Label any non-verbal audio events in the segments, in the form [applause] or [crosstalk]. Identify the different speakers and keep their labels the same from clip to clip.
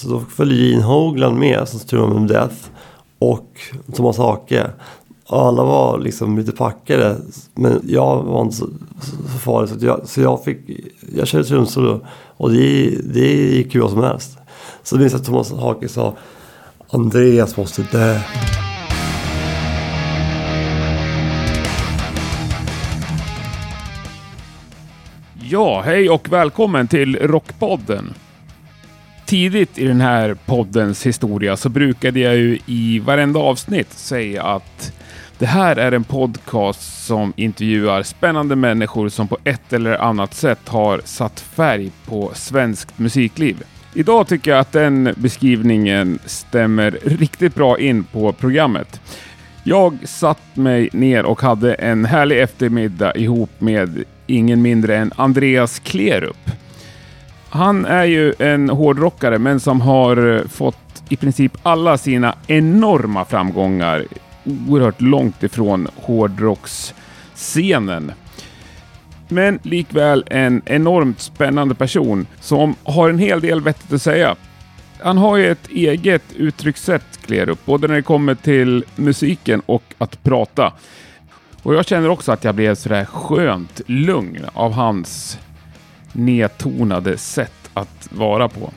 Speaker 1: Så då följde Gene Hogland med alltså som trummade med Death och Thomas Hake. Och alla var liksom lite packade. Men jag var inte så, så farlig. Så jag, så jag fick, jag körde trumsolo. Och det, det gick ju vad som helst. Så minns jag att Thomas Hake sa Andreas måste dö.
Speaker 2: Ja, hej och välkommen till Rockpodden. Tidigt i den här poddens historia så brukade jag ju i varenda avsnitt säga att det här är en podcast som intervjuar spännande människor som på ett eller annat sätt har satt färg på svenskt musikliv. Idag tycker jag att den beskrivningen stämmer riktigt bra in på programmet. Jag satt mig ner och hade en härlig eftermiddag ihop med ingen mindre än Andreas Klerup. Han är ju en hårdrockare, men som har eh, fått i princip alla sina enorma framgångar oerhört långt ifrån hårdrocksscenen. Men likväl en enormt spännande person som har en hel del vettigt att säga. Han har ju ett eget uttryckssätt, Klerup, både när det kommer till musiken och att prata. Och jag känner också att jag blev sådär skönt lugn av hans nedtonade sätt att vara på.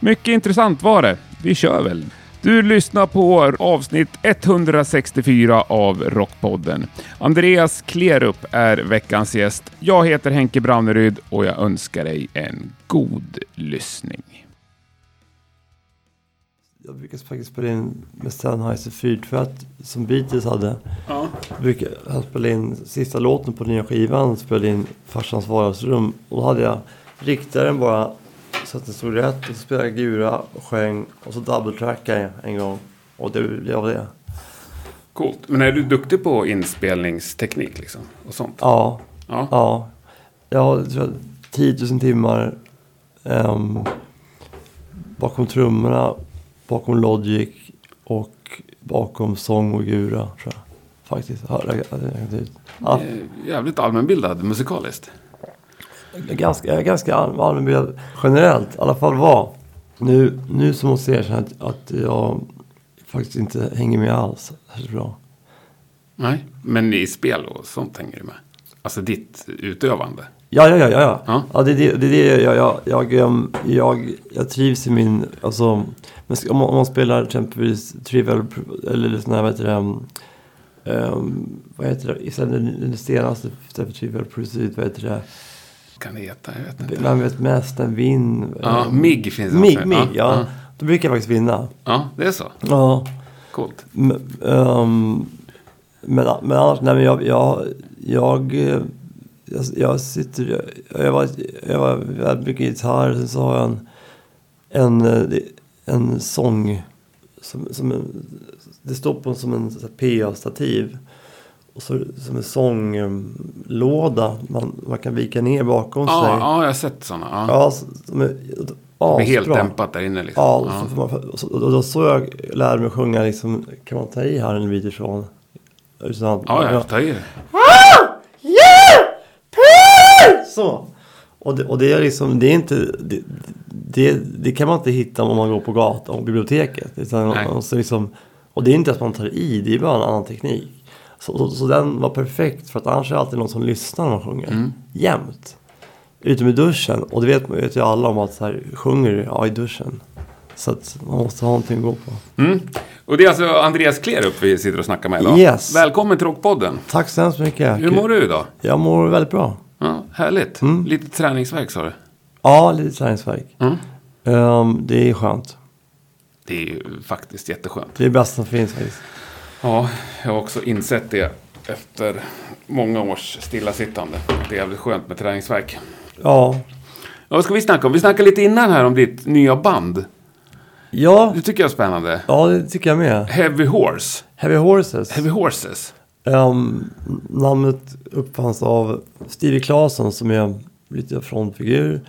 Speaker 2: Mycket intressant var det. Vi kör väl. Du lyssnar på avsnitt 164 av Rockpodden. Andreas Klerup är veckans gäst. Jag heter Henke Branneryd och jag önskar dig en god lyssning.
Speaker 1: Jag brukar faktiskt spela in med Sennheiser 421 som Beatles hade.
Speaker 2: Ja.
Speaker 1: Jag jag spela in sista låten på nya skivan, spelade in farsans vardagsrum. Och då hade jag riktaren bara så att den stod rätt. Och så spelade jag gura och sjöng och så double-trackade jag en gång. Och det blev det.
Speaker 2: Coolt. Men är du duktig på inspelningsteknik liksom? Och sånt?
Speaker 1: Ja,
Speaker 2: Ja.
Speaker 1: ja. Jag har tror jag, 10 000 timmar ehm, bakom trummorna, bakom Logic och bakom sång och gura. Tror jag. Faktiskt. Ja,
Speaker 2: Jävligt allmänbildad musikaliskt.
Speaker 1: ganska, ganska all- allmänbildad generellt. I alla fall var. Nu, nu så måste jag erkänna att, att jag faktiskt inte hänger med alls särskilt bra.
Speaker 2: Nej, men i spel och sånt hänger du med? Alltså ditt utövande?
Speaker 1: Ja, ja, ja, ja. ja.
Speaker 2: Ja.
Speaker 1: ja det är det, det, det jag, jag, jag, jag, jag trivs i min, alltså, om man, om man spelar exempelvis Trivial, eller sån här, vad heter det, um, um, vad heter det, istället den, den senaste, för Trivial Pursuit, vad heter det,
Speaker 2: Kan det heta? Jag vet inte.
Speaker 1: vem vet mest, en vinn?
Speaker 2: Ja, MIG finns det
Speaker 1: MIG,
Speaker 2: också.
Speaker 1: MIG, ja.
Speaker 2: Ja.
Speaker 1: Då brukar jag faktiskt vinna.
Speaker 2: Ja, det är så.
Speaker 1: Ja.
Speaker 2: Coolt.
Speaker 1: Men, ehm, men, men annars, nej men jag, jag, jag, eh, jag, jag sitter, jag, jag var, jag var väldigt mycket gitarr, sen så har jag en, en, eh, en sång, som, som en, det står på som en PA-stativ. Och så som en sånglåda man, man kan vika ner bakom
Speaker 2: Ja,
Speaker 1: sig.
Speaker 2: ja, jag har sett sådana. Ja.
Speaker 1: Ja, som är,
Speaker 2: Med helt
Speaker 1: asbra.
Speaker 2: dämpat där inne liksom.
Speaker 1: Ja,
Speaker 2: Ja.
Speaker 1: Så man, och så, och då så jag lärde mig sjunga liksom, kan man ta i här en bit ifrån? Utan
Speaker 2: Ja, jag tar i det.
Speaker 1: Så. Och det, och det är liksom, det är inte, det, det, det kan man inte hitta om man går på gatan och biblioteket. Utan måste liksom, och det är inte att man tar i, det är bara en annan teknik. Så, så, så den var perfekt för att annars är det alltid någon som lyssnar när man sjunger.
Speaker 2: Mm.
Speaker 1: Jämt. Utom i duschen. Och det vet, vet ju alla om att så här, sjunger du? Ja, i duschen. Så att man måste ha någonting att gå på.
Speaker 2: Mm. Och det är alltså Andreas Klerup vi sitter och snackar med idag.
Speaker 1: Yes.
Speaker 2: Välkommen till Rockpodden.
Speaker 1: Tack så hemskt mycket.
Speaker 2: Hur mår du idag?
Speaker 1: Jag mår väldigt bra.
Speaker 2: Ja, härligt.
Speaker 1: Mm.
Speaker 2: Lite träningsverk sa du.
Speaker 1: Ja, lite träningsvärk.
Speaker 2: Mm.
Speaker 1: Ehm, det är skönt.
Speaker 2: Det är ju faktiskt jätteskönt.
Speaker 1: Det är det bästa som finns faktiskt.
Speaker 2: Ja, jag har också insett det efter många års stillasittande. Det är jävligt skönt med träningsverk.
Speaker 1: Ja.
Speaker 2: Ja, vad ska vi snacka om? Vi snackade lite innan här om ditt nya band.
Speaker 1: Ja,
Speaker 2: Det tycker jag är spännande.
Speaker 1: ja det tycker jag med.
Speaker 2: Heavy Horse.
Speaker 1: Heavy Horses.
Speaker 2: Heavy Horses.
Speaker 1: Ehm, namnet uppfanns av Stevie Claesson som är lite frontfigur.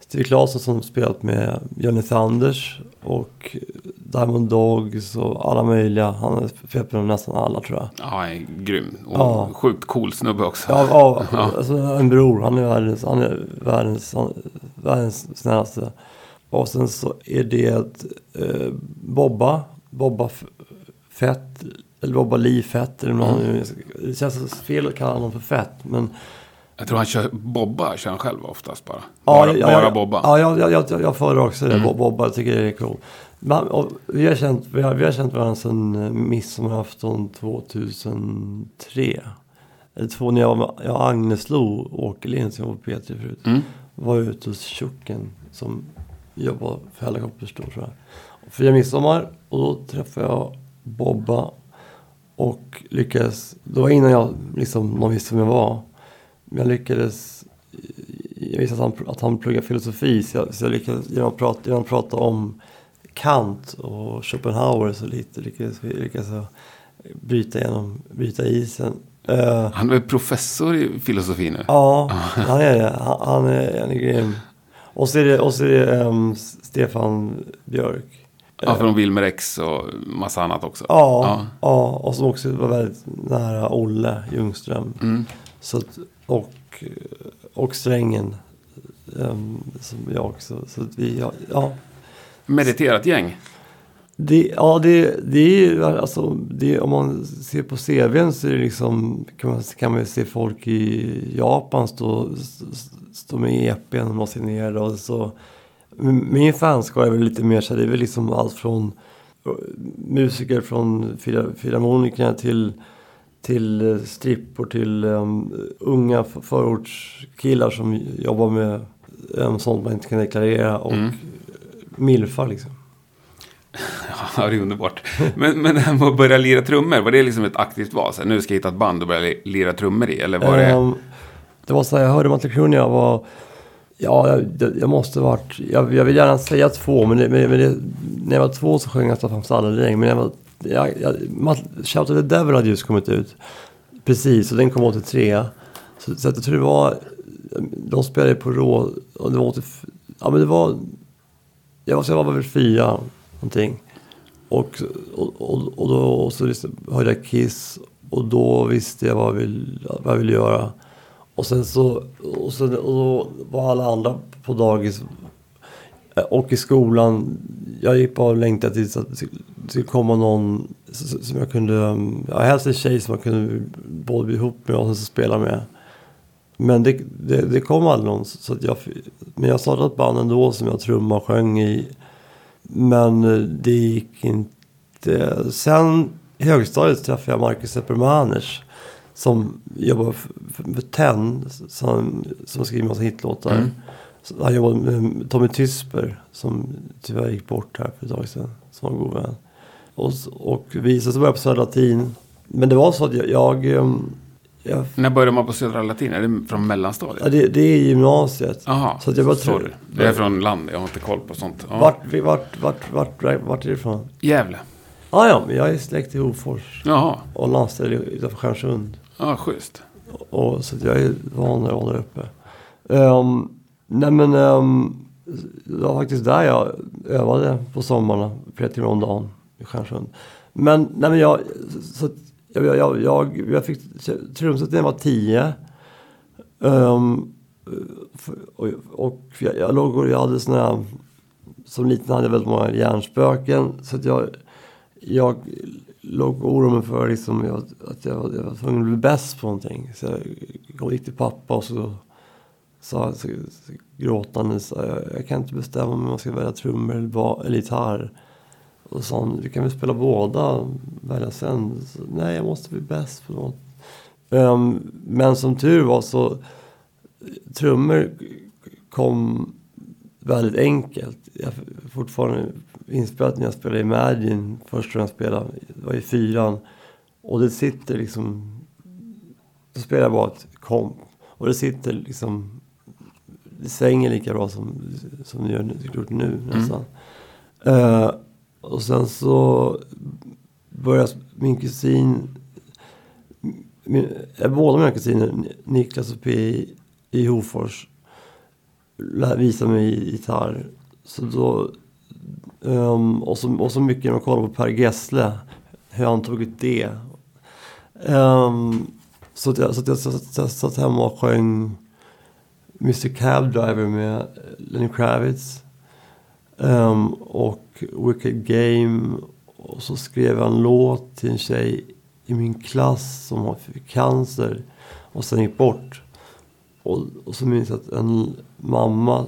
Speaker 1: Stevie Claesson som spelat med Johnny Thunders och Diamond Dogs och alla möjliga. Han har spelat med nästan alla tror jag.
Speaker 2: Ja, han är grym. Och
Speaker 1: Ja.
Speaker 2: sjukt cool snubbe också.
Speaker 1: Ja, ja, [laughs]
Speaker 2: Ja.
Speaker 1: Alltså, en bror. Han är världens, han är världens, han, världens snällaste Och sen så är det eh, Bobba, Bobba Fett, eller Bobba Li Fett. Eller någon, Det känns fel att kalla honom för Fett. Men
Speaker 2: Jag tror han kör Bobba, kör han själv oftast bara. Bara,
Speaker 1: ja,
Speaker 2: bara Bobba.
Speaker 1: Ja, jag, jag, jag, jag föredrar också det. Bobba, jag tycker det är cool. Men, och vi, har känt, vi, har, vi har känt varandra sedan eh, midsommarafton 2003. Eller två, när jag, var jag och Agnes Lo och Åke Lind som var på P3 förut.
Speaker 2: Mm.
Speaker 1: Var ute hos Tjocken som jobbar för Helikopterstore tror jag. Firade midsommar och då träffade jag Bobba. Och lyckades, det var innan jag liksom, någon visste vem jag var. Men jag lyckades jag visste att han, att han pluggar filosofi så jag, så jag lyckades genom att, prata, genom att prata om Kant och Schopenhauer så lite lyckades, vi- lyckades bryta, igenom, bryta isen. Eh,
Speaker 2: Han är professor i filosofi nu.
Speaker 1: ja, han är det. Han, han, är, han är grym. Och så är det, och så är det ehm, Stefan Björk.
Speaker 2: Ja, från Wilmer X och massa annat också.
Speaker 1: Ja, ja. och som också var väldigt nära Olle Ljungström.
Speaker 2: Mm.
Speaker 1: Så att, och, och Strängen. ehm, som jag också. Så att vi, ja, ja.
Speaker 2: Mediterat gäng.
Speaker 1: Det, ja, det, det är ju alltså, det, om man ser på CVn så är det liksom, kan man, kan man se folk i Japan stå, stå med EPn och signerade och så. Min fanskara är väl lite mer så här, det är väl liksom allt från eh, musiker från filharmonikerna till, till eh, strippor till um, unga förortskillar som jobbar med um, sånt man inte kan deklarera och
Speaker 2: Mm.
Speaker 1: milfar liksom. [laughs]
Speaker 2: Ja, det är underbart. Men, men det här med att börja lira trummor, var det liksom ett aktivt val? Så här, nu ska jag hitta ett band och börja li- lira trummor i? Eller var det...
Speaker 1: Ehm, det var så här, jag hörde Mötley Crüe när jag var... Ja, jag, jag måste varit... Jag, jag vill gärna säga två, men, det, men, men det, när jag var två så sjöng jag Staffan Stalledräng. Men jag var... Jag, jag, Shout of the Devil hade just kommit ut. Precis, och den kom 83. Så, så att jag tror det var... De spelade på Rå... Och det var 80, Ja, men det var... Jag var, så jag var väl fyra, någonting. Och, och, och, och då och så liksom hörde jag Kiss och då visste jag vad jag ville, vad jag ville göra. Och sen så och, sen, och då var alla andra på dagis eh, och i skolan. Jag gick bara och längtade tills att det skulle komma någon som jag kunde, ja helst en tjej som jag kunde både bli ihop med och sen spela med. Men det, det, det kom aldrig någon. Så att jag, men jag startade ett band ändå som jag trummade och sjöng i. Men eh, det gick inte. Sen i högstadiet träffade jag Marcus Eppermaners. Som jobbar för, TEN. Som, som skriver massa hitlåtar.
Speaker 2: Mm.
Speaker 1: Han jobbade med Tommy Tysper. Som tyvärr gick bort här för ett tag sedan. Som var en god vän. Och, och vi så började på Södra Latin. Men det var så att jag... jag, ehm, jag
Speaker 2: När började man på Södra Latin? Är det från mellanstadiet?
Speaker 1: ja, det, det är gymnasiet.
Speaker 2: Jaha,
Speaker 1: Så att jag bara
Speaker 2: sorry.
Speaker 1: tror-
Speaker 2: Jag är från land, jag har inte koll på sånt. Ja.
Speaker 1: Vart, vart, vart, vart, vart är det ifrån?
Speaker 2: Gävle.
Speaker 1: Ah, ja, men jag är släkt i Hofors.
Speaker 2: Jaha,
Speaker 1: Och landställe utanför Stjärnsund
Speaker 2: ja, schysst.
Speaker 1: Och, så att jag är van att hålla uppe. Um, nej men, um, det var faktiskt där jag övade på sommarna. Flera timmar om dagen i Stjärnsund. Men, nej men jag, så att jag, jag, jag, jag fick trumset när jag var tio. Um, och och jag, jag låg och jag hade såna här, som liten hade jag väldigt många hjärnspöken. Så att jag, jag låg och oroade mig för liksom, jag, att jag, jag var tvungen att bli bäst på någonting. Så jag gick till pappa och så sa så, så, gråtande så, jag, jag kan inte bestämma om jag ska välja trummor eller, ba, eller gitarr. Och sa han, vi kan väl spela båda, välja sen. Så, Nej, jag måste bli bäst på något. Um, men som tur var så trummor kom väldigt enkelt. Jag fortfarande inspelat när jag spelade Imagine, först när jag spelade, det var i fyran. Och det sitter liksom, då spelar jag bara ett komp. Och det sitter liksom, det svänger lika bra som, som det gör nu, gjort nu nästan. Eh, och sen så började min kusin, min, båda mina kusiner, Niklas och P i, i Hofors, visade mig gitarr. Så då, Um, och, så, och så mycket när man kollar på Per Gessle, hur han tog ut det. Um, så att jag, så att jag, så att jag satt hemma och sjöng Mr Cab Driver med Lenny Kravitz. Um, och Wicked Game. Och så skrev jag en låt till en tjej i min klass som fick cancer och sen gick bort. Och, och så minns jag att en mamma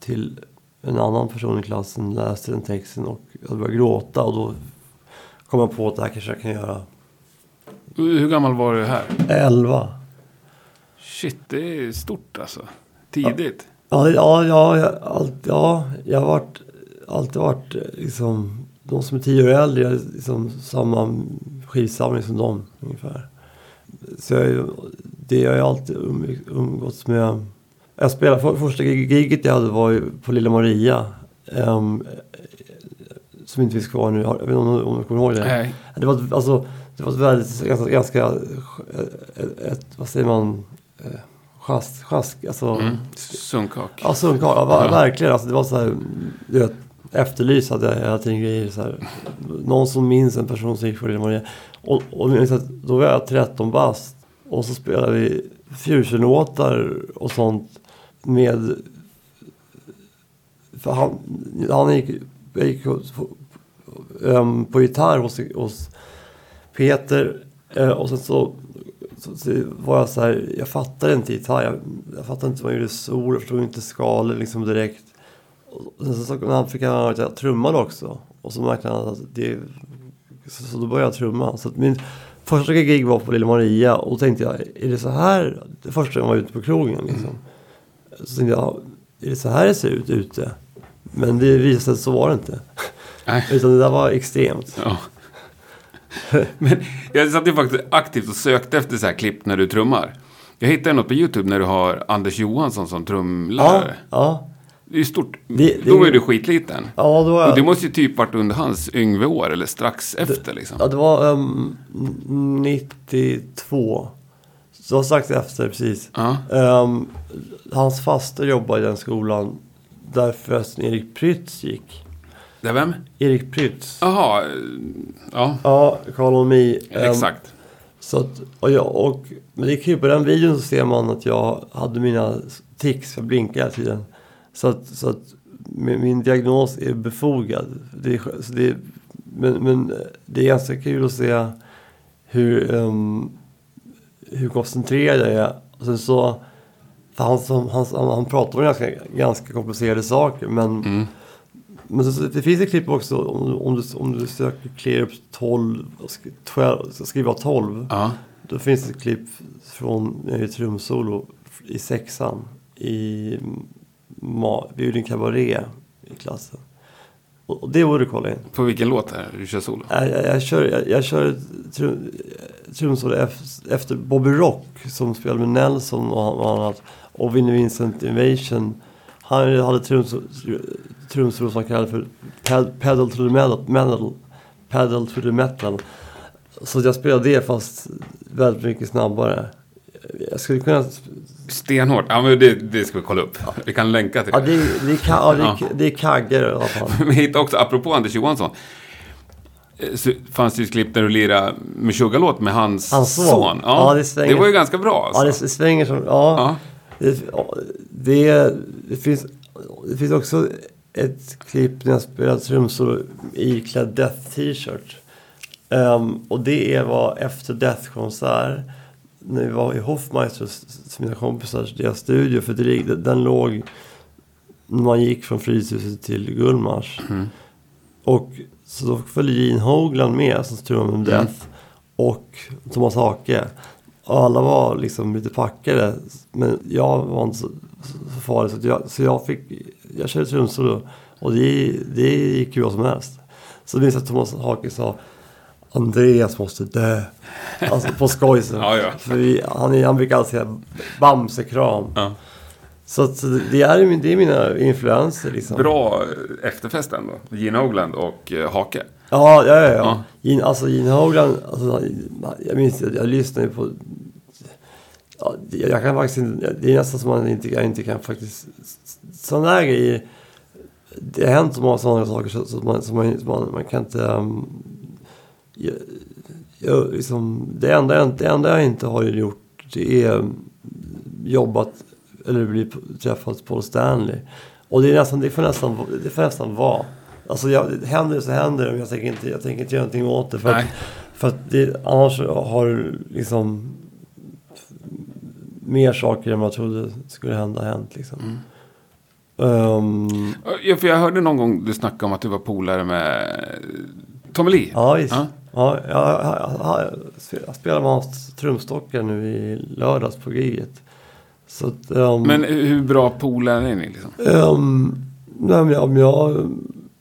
Speaker 1: till en annan person i klassen läste den texten och jag började gråta och då kom jag på att det här kanske jag kan göra.
Speaker 2: Hur gammal var du här?
Speaker 1: Elva.
Speaker 2: Shit, det är stort alltså. Tidigt.
Speaker 1: Ja, ja, ja, jag, allt, ja, jag har varit, alltid varit liksom, de som är tio år äldre, jag liksom samma skivsamling som dem ungefär. Så jag, det har jag alltid um, umgåtts med. Jag spelade, för, första gig- giget jag hade var på Lilla Maria. ehm, som inte finns kvar nu, jag vet inte om, om du kommer ihåg det?
Speaker 2: Nej.
Speaker 1: Det var, alltså, det var ett väldigt, ganska, ganska ett, ett, vad säger man, eh, sjask, sjask alltså.
Speaker 2: Mm. Sunkak.
Speaker 1: Ja, sunkar. Ja,
Speaker 2: Ja.
Speaker 1: verkligen. Alltså, det var så här, du vet, efterlys hade jag hela tiden grejer. Så här. Någon som minns en person som gick på Lilla Maria. Och, och då var jag 13 bast. Och så spelade vi fusionlåtar och sånt med... För han, han gick, jag gick hos- på, um, på gitarr hos, hos Peter. uh, och sen så, så, så var jag så här, jag fattade inte gitarr. Jag, jag fattade inte hur man gjorde sol, jag förstod inte skalor liksom direkt. Och sen så, när han fick höra att jag trummade också. Och så märkte han att det... Så, så då började jag trumma. Så att min första gig var på Lilla Maria och då tänkte jag, är det så här? Det första gången jag var ute på krogen liksom. Så tänkte jag, är det så här det ser ut ute? Men det visade sig att så var det inte.
Speaker 2: Nej. [laughs]
Speaker 1: Utan det där var extremt.
Speaker 2: Ja. Men jag satt ju faktiskt aktivt och sökte efter så här klipp när du trummar. Jag hittade något på YouTube när du har Anders Johansson som
Speaker 1: Ja,
Speaker 2: trumlärare.
Speaker 1: ja.
Speaker 2: Det är ju stort.
Speaker 1: Det- det-
Speaker 2: Då var ju du skitliten.
Speaker 1: Ja, då var
Speaker 2: Och det
Speaker 1: jag...
Speaker 2: måste ju typ varit under hans Yngve-år eller strax efter liksom.
Speaker 1: Ja, det var um, 92. Så det var strax efter precis.
Speaker 2: Ja.
Speaker 1: Ehm, hans faster jobbade i den skolan där förresten Erik Prytz gick.
Speaker 2: Det är vem?
Speaker 1: Erik Prytz.
Speaker 2: Jaha, ja,
Speaker 1: Ja, Me. Ehm,
Speaker 2: exakt.
Speaker 1: Så att, och jag, och, men det är kul, på den videon så ser man att jag hade mina tics, jag blinkade hela tiden. Så att, så att min, min diagnos är befogad. Det är, så det är, men, men det är ganska kul att se hur, um, hur koncentrerad jag är. Och sen så, för han, som, han, han, pratar om ganska, ganska komplicerade saker men
Speaker 2: Mm.
Speaker 1: men så, det finns ett klipp också om, du- om, du, om du söker clear up 12 och sk- 12, så skriva 12.
Speaker 2: Ja.
Speaker 1: Då finns det ett klipp från när är trumsolo i sexan. I Ma- vi gjorde en kabaré i klassen. Och, det borde du kolla in.
Speaker 2: På vilken låt är det du kör solo?
Speaker 1: Jag, jag, jag kör, jag, jag kör trum, trumsolo ef- efter Bobby Rock som spelade med Nelson och, och annat. Och Vinnie Vincent Invasion. Han hade trumsolo, trumsolo som han kallade för ped- Pedal to the metal, metal. Pedal to the metal. Så jag spelade det fast väldigt mycket snabbare. Jag skulle kunna...
Speaker 2: Stenhårt. Ja, men det, det ska vi kolla upp. Vi kan länka till
Speaker 1: Ja,
Speaker 2: det.
Speaker 1: det, är- det, är, ka- ja, det, är, det är kaggar i alla fall. [laughs]
Speaker 2: Vi hittade också, apropå Anders Johansson. eh, Så fanns det ju klipp där du lirade med låt med hans,
Speaker 1: Hans son.
Speaker 2: son.
Speaker 1: Ja, det
Speaker 2: det,
Speaker 1: svänger.
Speaker 2: var ju ganska bra.
Speaker 1: Ja,
Speaker 2: Alltså.
Speaker 1: det svänger som... Ja.
Speaker 2: Ja.
Speaker 1: Det, det, det, finns, det finns också ett klipp när jag spelade trumsolo iklädd Death t-shirt. Ehm, och det var efter Death-konsert. När vi var i Hoffmeisters, mina kompisars, deras studio. För det, den, låg när man gick från Fryshuset till Gullmars. Och så då följde Gene Hoglan med som trummade med Death. Och Thomas Hake. Och alla var liksom lite packade. Men jag var inte så, så farlig. Så, jag, så jag fick, jag körde trumsolo. Och det, det gick hur bra som helst. Så minns jag att Thomas Hake sa Andreas måste dö. Alltså på skoj. [laughs]
Speaker 2: Ja, ja.
Speaker 1: För vi, han, han brukar alltid säga Bamsekram.
Speaker 2: Ja.
Speaker 1: Så att det är, min- det är mina influenser liksom.
Speaker 2: Bra eh, efterfest ändå. Gene Hogland och eh, Hake.
Speaker 1: Ja, ja, ja.
Speaker 2: Ja.
Speaker 1: Gene, alltså Gene Hoglan, alltså, jag minns att jag lyssnade på... Ja, jag, kan faktiskt inte, det är nästan som man inte, jag inte kan faktiskt... Sådana där grejer, det har hänt så många sådana saker så, så man, så man, man, man kan inte... Um, jag, jag, liksom, det, enda, jag- det enda jag inte har gjort det är um, jobbat eller blivit träffat Paul Stanley. Och det, är nästan, det, får nästan, det får nästan vara. Alltså jag, händer det så händer det. Men jag tänker inte, jag tänker inte göra någonting åt det. För att,
Speaker 2: Nej.
Speaker 1: för att det, annars har liksom mer saker än jag trodde skulle hända hänt. Liksom.
Speaker 2: Mm.
Speaker 1: Ehm,
Speaker 2: Ja, för jag hörde någon gång du snacka om att du var polare med Tommy Lee.
Speaker 1: ja, visst.
Speaker 2: Ja.
Speaker 1: Ja. jag, jag, jag, spelade med hans trumstockar nu i lördags på giget. Så att, ehm,
Speaker 2: Men hur bra polare är ni liksom?
Speaker 1: Ehm, nej, men om, jag,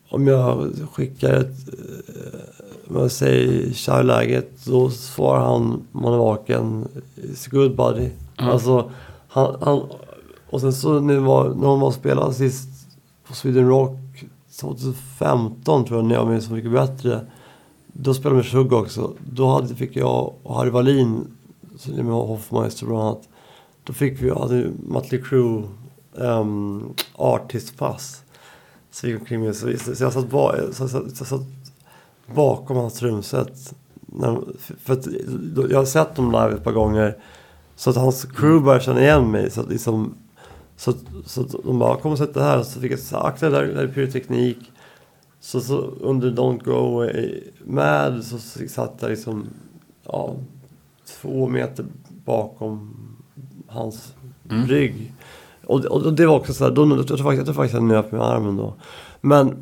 Speaker 1: om jag skickar ett... eh, Om jag säger tja läget, då svarar han om han är vaken. It's good buddy.
Speaker 2: Ja.
Speaker 1: Alltså, han, han, och sen så när, var, när de var spelade sist på Sweden Rock 2015 tror jag, när jag minns Så mycket bättre. Då spelade de med Shugg också. Då hade, fick jag och Harry Wallin, med Hoffmeister bland annat. Då fick vi, hade Mötley Crüe um, artistpass. Så vi gick omkring med, så, så jag satt, ba, så, så, så, satt bakom hans trumset. När, för att, då, jag har sett dem live ett par gånger. Så att hans crew började känna igen mig. Så att liksom, så, så att de bara, kom och sätt det här. Så fick jag säga, akta där, där är pyroteknik. Så, så under Don't Go Away Mad så satt jag liksom, ja, två meter bakom hans
Speaker 2: Mm.
Speaker 1: rygg. Och, och, och det var också så här, då, jag, tror faktiskt, jag tror faktiskt jag nöp med armen då. Men,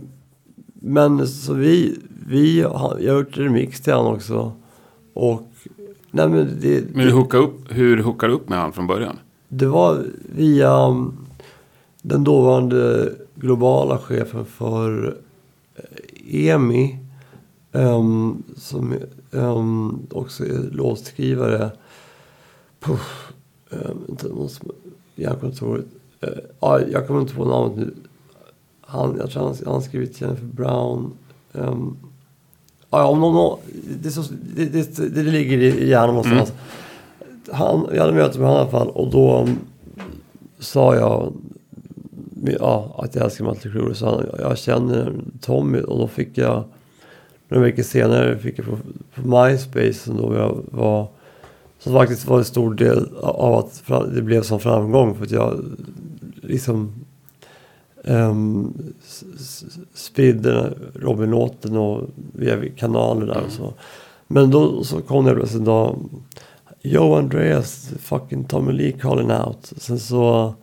Speaker 1: men så vi, vi jag har gjort remix till han också. Och, nej men det,
Speaker 2: Men hur hookar upp, hur hookar du upp med han från början?
Speaker 1: det var via um, den dåvarande globala chefen för EMI. Um, som um, också är låtskrivare. Puff, um, hjärnkontoret. Uh, ja, jag kommer inte på namnet nu. Han, jag tror han, han skrivit Jennifer Brown. Um, ja, om någon, det, så, det, det, det, ligger i hjärnan någonstans. Han, jag hade möte med honom i alla fall och då sa jag ja, att jag älskar Mötley Crüe. Så han, jag känner Tommy och då fick jag några veckor senare fick jag på, på MySpace som då jag var som faktiskt var en stor del av att det blev som framgång för att jag liksom um, spridde Robin-låten och via kanaler där och så. Men då så kom det plötsligt en dag Yo Andreas, fucking Tommy Lee calling out. Sen så,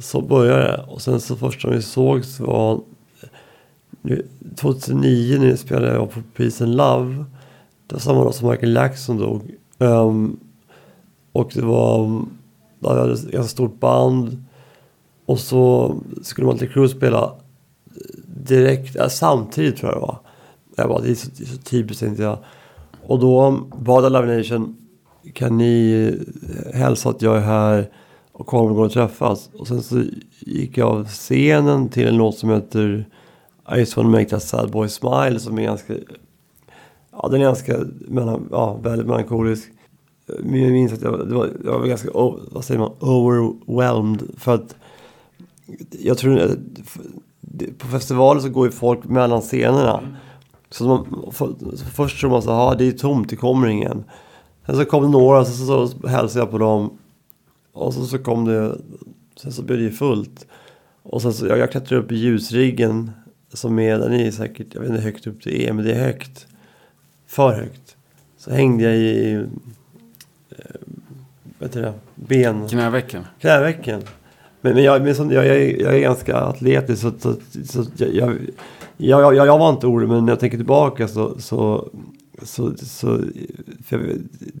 Speaker 1: så började det. Och sen så första vi sågs var 2009 när jag spelade jag på Peace and Love. Det var samma dag som Michael Jackson dog. Um, och det var, um, då hade ett ganska stort band. Och så skulle Mötley Crüe spela direkt, ja, samtidigt tror jag det var. Jag bara, det är så, det är så typiskt tänkte jag. Och då bad jag Live Nation, kan ni eh, hälsa att jag är här och kommer träffas. Och sen så gick jag av scenen till en låt som heter I just wanna make that sad boy smile som är ganska, ja den är ganska, mellan, ja väldigt melankolisk. Men jag minns att jag, det var, jag var ganska, vad säger man, overwhelmed. För att jag tror att på festivaler så går ju folk mellan scenerna. Så, man, för, så först tror man så här, det är tomt, det kommer ingen. Sen så kom det några, så, så, så hälsade jag på dem. Och så, så kom det, sen så blev det ju fullt. Och sen så, jag, jag klättrade upp i ljusriggen som är, den är säkert, jag vet inte hur högt upp det är, men det är högt. För högt. Så hängde jag i, eh, vad heter det, ben,
Speaker 2: Knävecken?
Speaker 1: knävecken. Men, men, jag, men som, jag, jag, är- jag är ganska atletisk så, så, så jag, jag, jag, var inte orolig men när jag tänker tillbaka så, så, så, så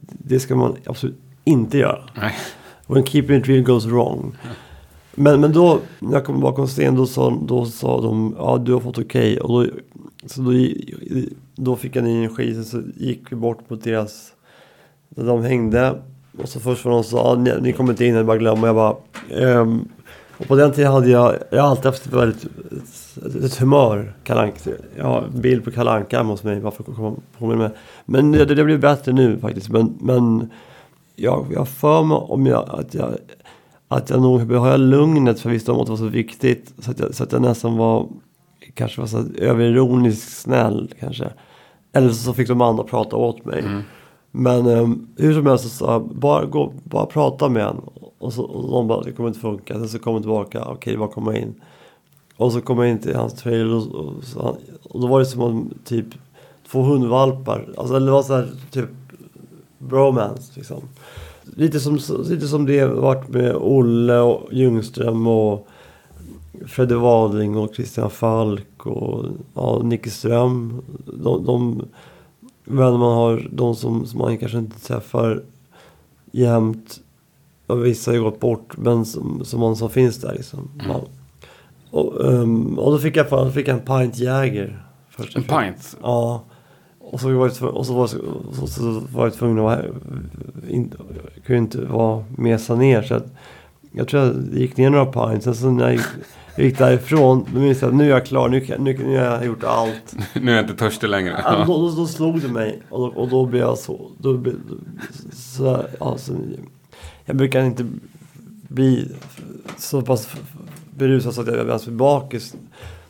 Speaker 1: det ska man absolut inte göra.
Speaker 2: Nej.
Speaker 1: When keeping it real goes wrong. Men, men då, när jag kom bakom scen, då sa, då sa de, ja du har fått okej. Och då, så då, då fick jag ny energi, sen så gick vi bort mot deras, där de hängde. Och så först var de sa, ja, ni, ni kommer inte in, här, bara glömma. Jag bara, ehm, och på den tiden hade jag, jag har alltid haft ett väldigt, ett, ett humör, kalank. Jag har en bild på kalanka hemma hos mig, varför kommer på mig med. Men det, det blev bättre nu faktiskt. Men, men jag, jag för mig om jag, att jag att jag nog jag lugnet för jag visste om att det var så viktigt. Så att jag, så att jag nästan var, kanske var så här överironiskt snäll kanske. Eller så fick de andra prata åt mig.
Speaker 2: Mm.
Speaker 1: Men um, hur som helst så sa bara, gå, bara prata med en. Och, så, och de bara, det kommer inte funka. Sen så kom jag tillbaka, okej, var kommer jag in? Och så kom jag in till hans trailer och, och, så han, och då var det som om typ två hundvalpar. Alltså det var så här typ bromance liksom. Lite som, lite som det varit med Olle och Ljungström och Fredde Wadling och Christian Falk och ja, Nicke Ström. De, de vänner man har, de som, som man kanske inte träffar jämt. Vissa har ju gått bort, men som, som man som finns där liksom.
Speaker 2: Mm.
Speaker 1: Ja. Och, um, och då fick jag, fick jag en pint Jäger.
Speaker 2: En pint?
Speaker 1: Ja. Och så var jag, och så var, jag- så, var jag tvungen att vara, in, jag kunde inte vara mesa ner. Så att, jag tror jag gick ner några pints. Sen så när jag gick, jag gick därifrån, då minns jag att nu är jag klar. Nu, nu, nu har jag gjort allt. [laughs]
Speaker 2: Nu är jag inte törstig längre.
Speaker 1: Ja, då, då, då slog det mig. Och då, och då blev jag så... Då, så alltså, jag brukar inte bli så pass berusad så att jag ens blir bakis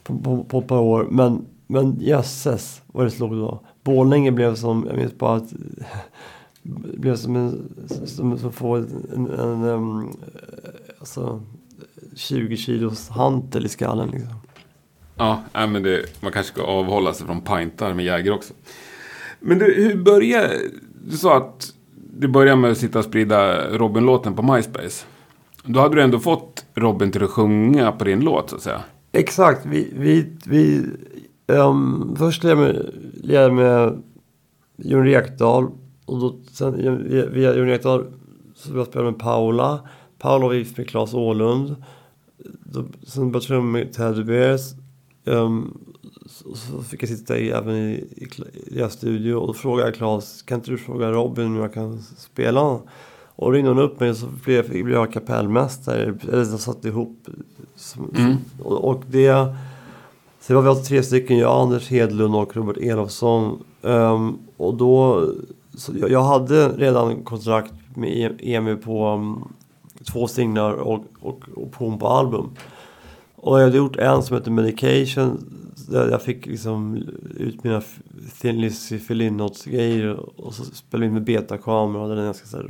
Speaker 1: på, på, på ett par år. Men, men jösses vad det slog då. Borlänge blev som, jag minns bara att [laughs] blev som en, som, som får en, en, en alltså 20 kilos hantel i skallen liksom.
Speaker 2: Ja, men det, man kanske ska avhålla sig från pintar med Jäger också. Men du, hur började... Du sa att du började med att sitta och sprida Robin-låten på MySpace. Då hade du ändå fått Robin till att sjunga på din låt, så att säga.
Speaker 1: Exakt. Vi, vi, vi, ehm, först lärde jag mig Jon Rekdal. Och då, sen via- Jon Rekdal så började jag spela med Paula. Paula var gift med Claes Åhlund. Då, sen började jag trumma med Teddy Bears. Um, så, så fick jag sitta i, även i, i, i deras studio. Och då frågade jag Claes, kan inte du fråga Robin om jag kan spela? Och ringde hon upp mig så blev, blev jag kapellmästare. Eller så satte ihop. Som,
Speaker 2: Mm.
Speaker 1: och, och det... Sen var vi alltså tre stycken, jag, Anders Hedlund och Robert Elofsson. Um, och då... Så jag, jag hade redan kontrakt med EMU på um, två singlar och, och, och på, på album. Och jag hade gjort en som heter Medication. Där jag fick liksom ut mina Thin Lizzy fill in grejer och så spelade vi in med betakamera och den är ganska så här.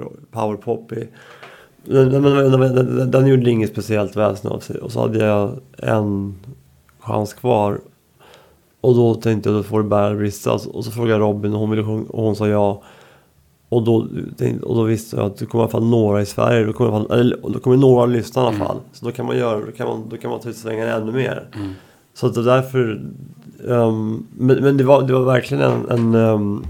Speaker 1: Den, den, den, den, den, den gjorde inget speciellt väsen av sig. Och så hade jag en chans kvar. Och då tänkte jag då får det bära brista. Och så frågade jag Robin och hon, ville sjunga, och hon sa ja. Och då, tänkte- och då visste jag att det kommer i alla fall några i Sverige. Då kommer, fall, eller, då kommer några att lyssna i alla fall. Så då kan man göra, då kan man, då kan man ta ut svängarna ännu mer.
Speaker 2: Mm.
Speaker 1: Så att det är därför... ehm, men men det, var, det var verkligen en... en ehm,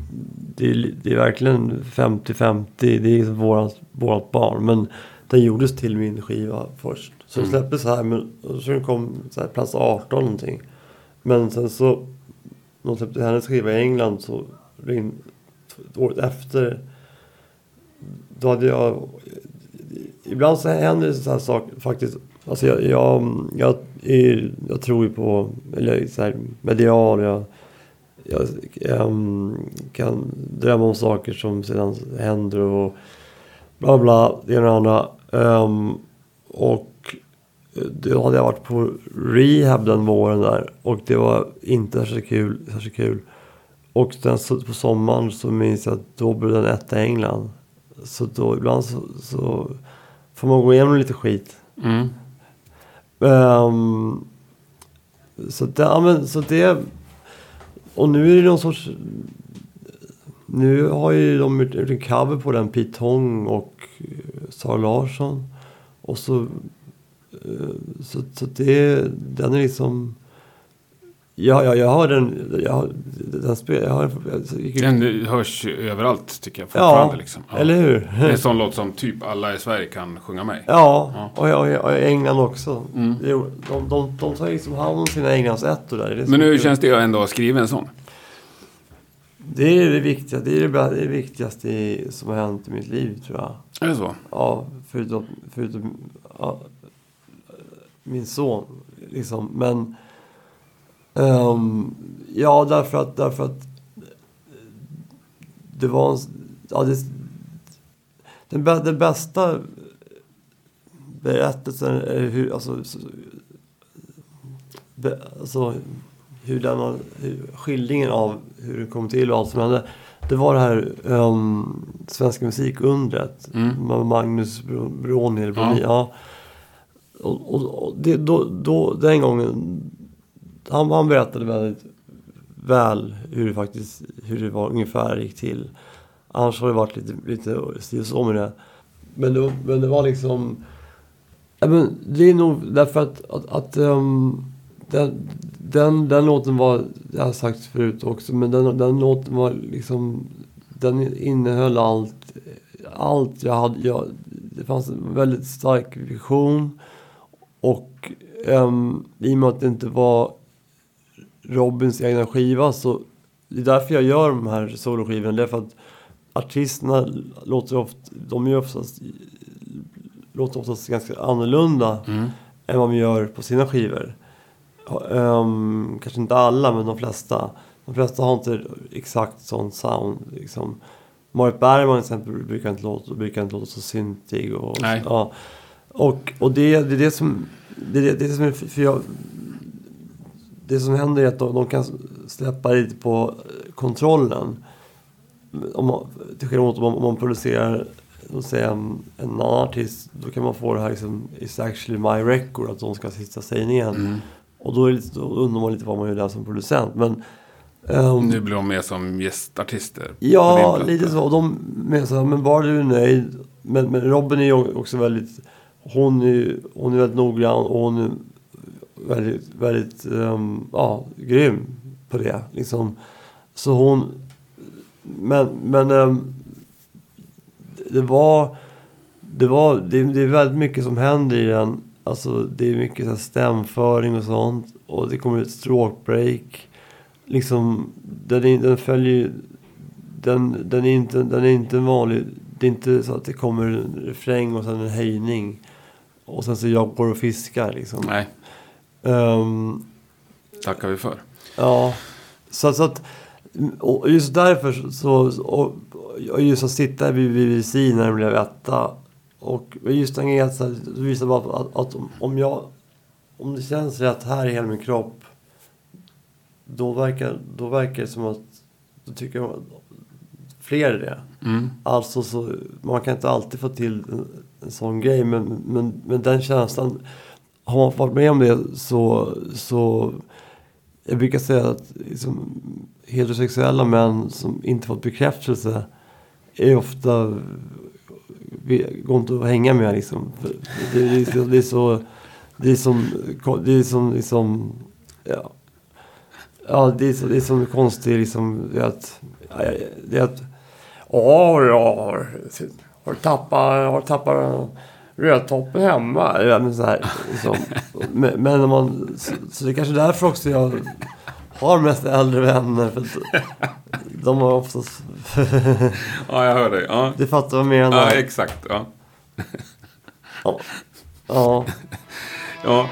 Speaker 1: det, är, det är verkligen 50-50. Det är liksom vårat, vårat barn. Men den gjordes till min skiva först. Så
Speaker 2: Mm.
Speaker 1: släpptes här. Men, så den kom så här, plats 18 någonting. Men sen så... När de släppte hennes skiva i England så året efter. Då hade jag... Ibland så händer det så här saker faktiskt. Alltså jag, jag, jag, är, jag tror ju på, eller jag så här medial. Jag, jag, ehm, kan drömma om saker som sedan händer och bla bla, det ena och det andra. Ehm, och då hade jag varit på rehab den våren där och det var inte särskilt kul. Särskilt kul. Och sen så på sommaren så minns jag att då blev den etta i England. Så då ibland så, så får man gå igenom lite skit.
Speaker 2: Mm.
Speaker 1: Ehm, så, det, ja, men, så det... Och nu är det någon sorts... Nu har ju de gjort en cover på den, Pete Tong och Sara Larsson. Och så... eh, Så, så det... Den är liksom... Ja, ja, jag har den... Jag har, den spel, jag har,
Speaker 2: Den hörs överallt, tycker jag fortfarande.
Speaker 1: ja,
Speaker 2: liksom. Ja.
Speaker 1: eller hur?
Speaker 2: Det är en sån låt som typ alla i Sverige kan sjunga med.
Speaker 1: Ja,
Speaker 2: Ja.
Speaker 1: och, jag, och, och England också.
Speaker 2: Mm.
Speaker 1: Jo, De, de, de tar liksom hand om sina Englandsettor där.
Speaker 2: Men hur känns det att ändå skriva en sån?
Speaker 1: Det är det viktiga. Det är det, viktigaste som har hänt i mitt liv tror jag.
Speaker 2: Är det så?
Speaker 1: Ja, förutom, förutom ja, min son. Liksom. Men ehm, ja, därför att, därför att det var en, ja, det, den, den bästa berättelsen är hur, alltså, så- be, alltså hur den hur, skildringen av hur det kom till och allt som hände. Det var det här um, Svenska musikundret.
Speaker 2: Mm.
Speaker 1: med Magnus Bronier.
Speaker 2: Ja.
Speaker 1: Ja. Och, och, och det, då, då, den gången, han, han berättade väldigt väl hur det faktiskt, hur det var ungefär gick till. Annars har det varit lite, lite si och så med det. Men det, men det var liksom, men det är nog därför att, att, att um, den, den, den låten var, jag har sagt förut också, men den, den låten var liksom, den innehöll allt, allt jag hade, jag, det fanns en väldigt stark vision. Och um, i och med att det inte var Robins egna skiva så det är därför jag gör de här soloskivorna. Det är för att artisterna låter ofta, de är oftast, låter oftast ganska annorlunda mm. än vad de gör på sina skivor. Um, kanske inte alla, men de flesta. De flesta har inte exakt sånt sound. Liksom. Marit Bergman till exempel brukar inte låta, brukar inte låta så syntig. Och,
Speaker 2: Nej.
Speaker 1: Ja. Och, och det, det är det som... Det är det, som är, för jag, det som händer är att de, de kan släppa lite på kontrollen. Om man, till skillnad mot om man, producerar säga en, en annan artist. Då kan man få det här liksom, it's actually my record. Att de ska sitta sägningen. Mm. Och då, är lite, då undrar man lite vad man gör där som producent. Men,
Speaker 2: um, nu blir de med som gästartister.
Speaker 1: Ja, lite så. De med så här, men bara du är nöjd. Men, men Robin är ju också väldigt... Hon är, hon är väldigt noggrann och hon är väldigt, väldigt um, ja, grym på det. Liksom. Så hon... Men, men um, det var... Det, var det, det är väldigt mycket som händer i den Alltså det är mycket så stämföring och sånt. Och det kommer ett stråkbreak. Liksom, den, den följer den, den, är inte, den är inte vanlig. Det är inte så att det kommer en refräng och sen en höjning. Och sen så jag går och fiskar liksom.
Speaker 2: Nej.
Speaker 1: Um,
Speaker 2: Tackar vi för.
Speaker 1: Ja. Så, så att, och just därför så, och just att sitta vid BBC när det blev etta och just den grejen så visar bara att, att om jag... Om det känns rätt här i hela min kropp. Då verkar, då verkar det som att... Då tycker jag fler är det. Mm. Alltså så, man kan inte alltid få till sån grej. Men, men, men den känslan. Har man varit med om det så... så jag brukar säga att liksom, heterosexuella män som inte fått bekräftelse är ofta går inte att hänga med liksom. Det, det, det, det är så... Det är som... Det är som liksom... Ja. Ja, det är, så, det är som konstigt liksom. Det är att... Det är att... Ja, ja, typ har, tappat... Har tappat rödtoppen hemma. Men så här, liksom. men, men man, så, så det är kanske därför också jag har mest äldre vänner. För de har oftast...
Speaker 2: ja, jag hör dig. Ja.
Speaker 1: Du fattar vad jag menar.
Speaker 2: Ja, exakt. Ja.
Speaker 1: ja. ja.
Speaker 2: ja.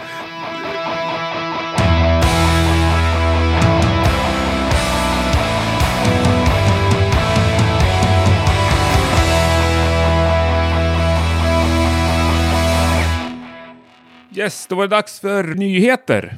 Speaker 2: Yes, då var det dags för nyheter.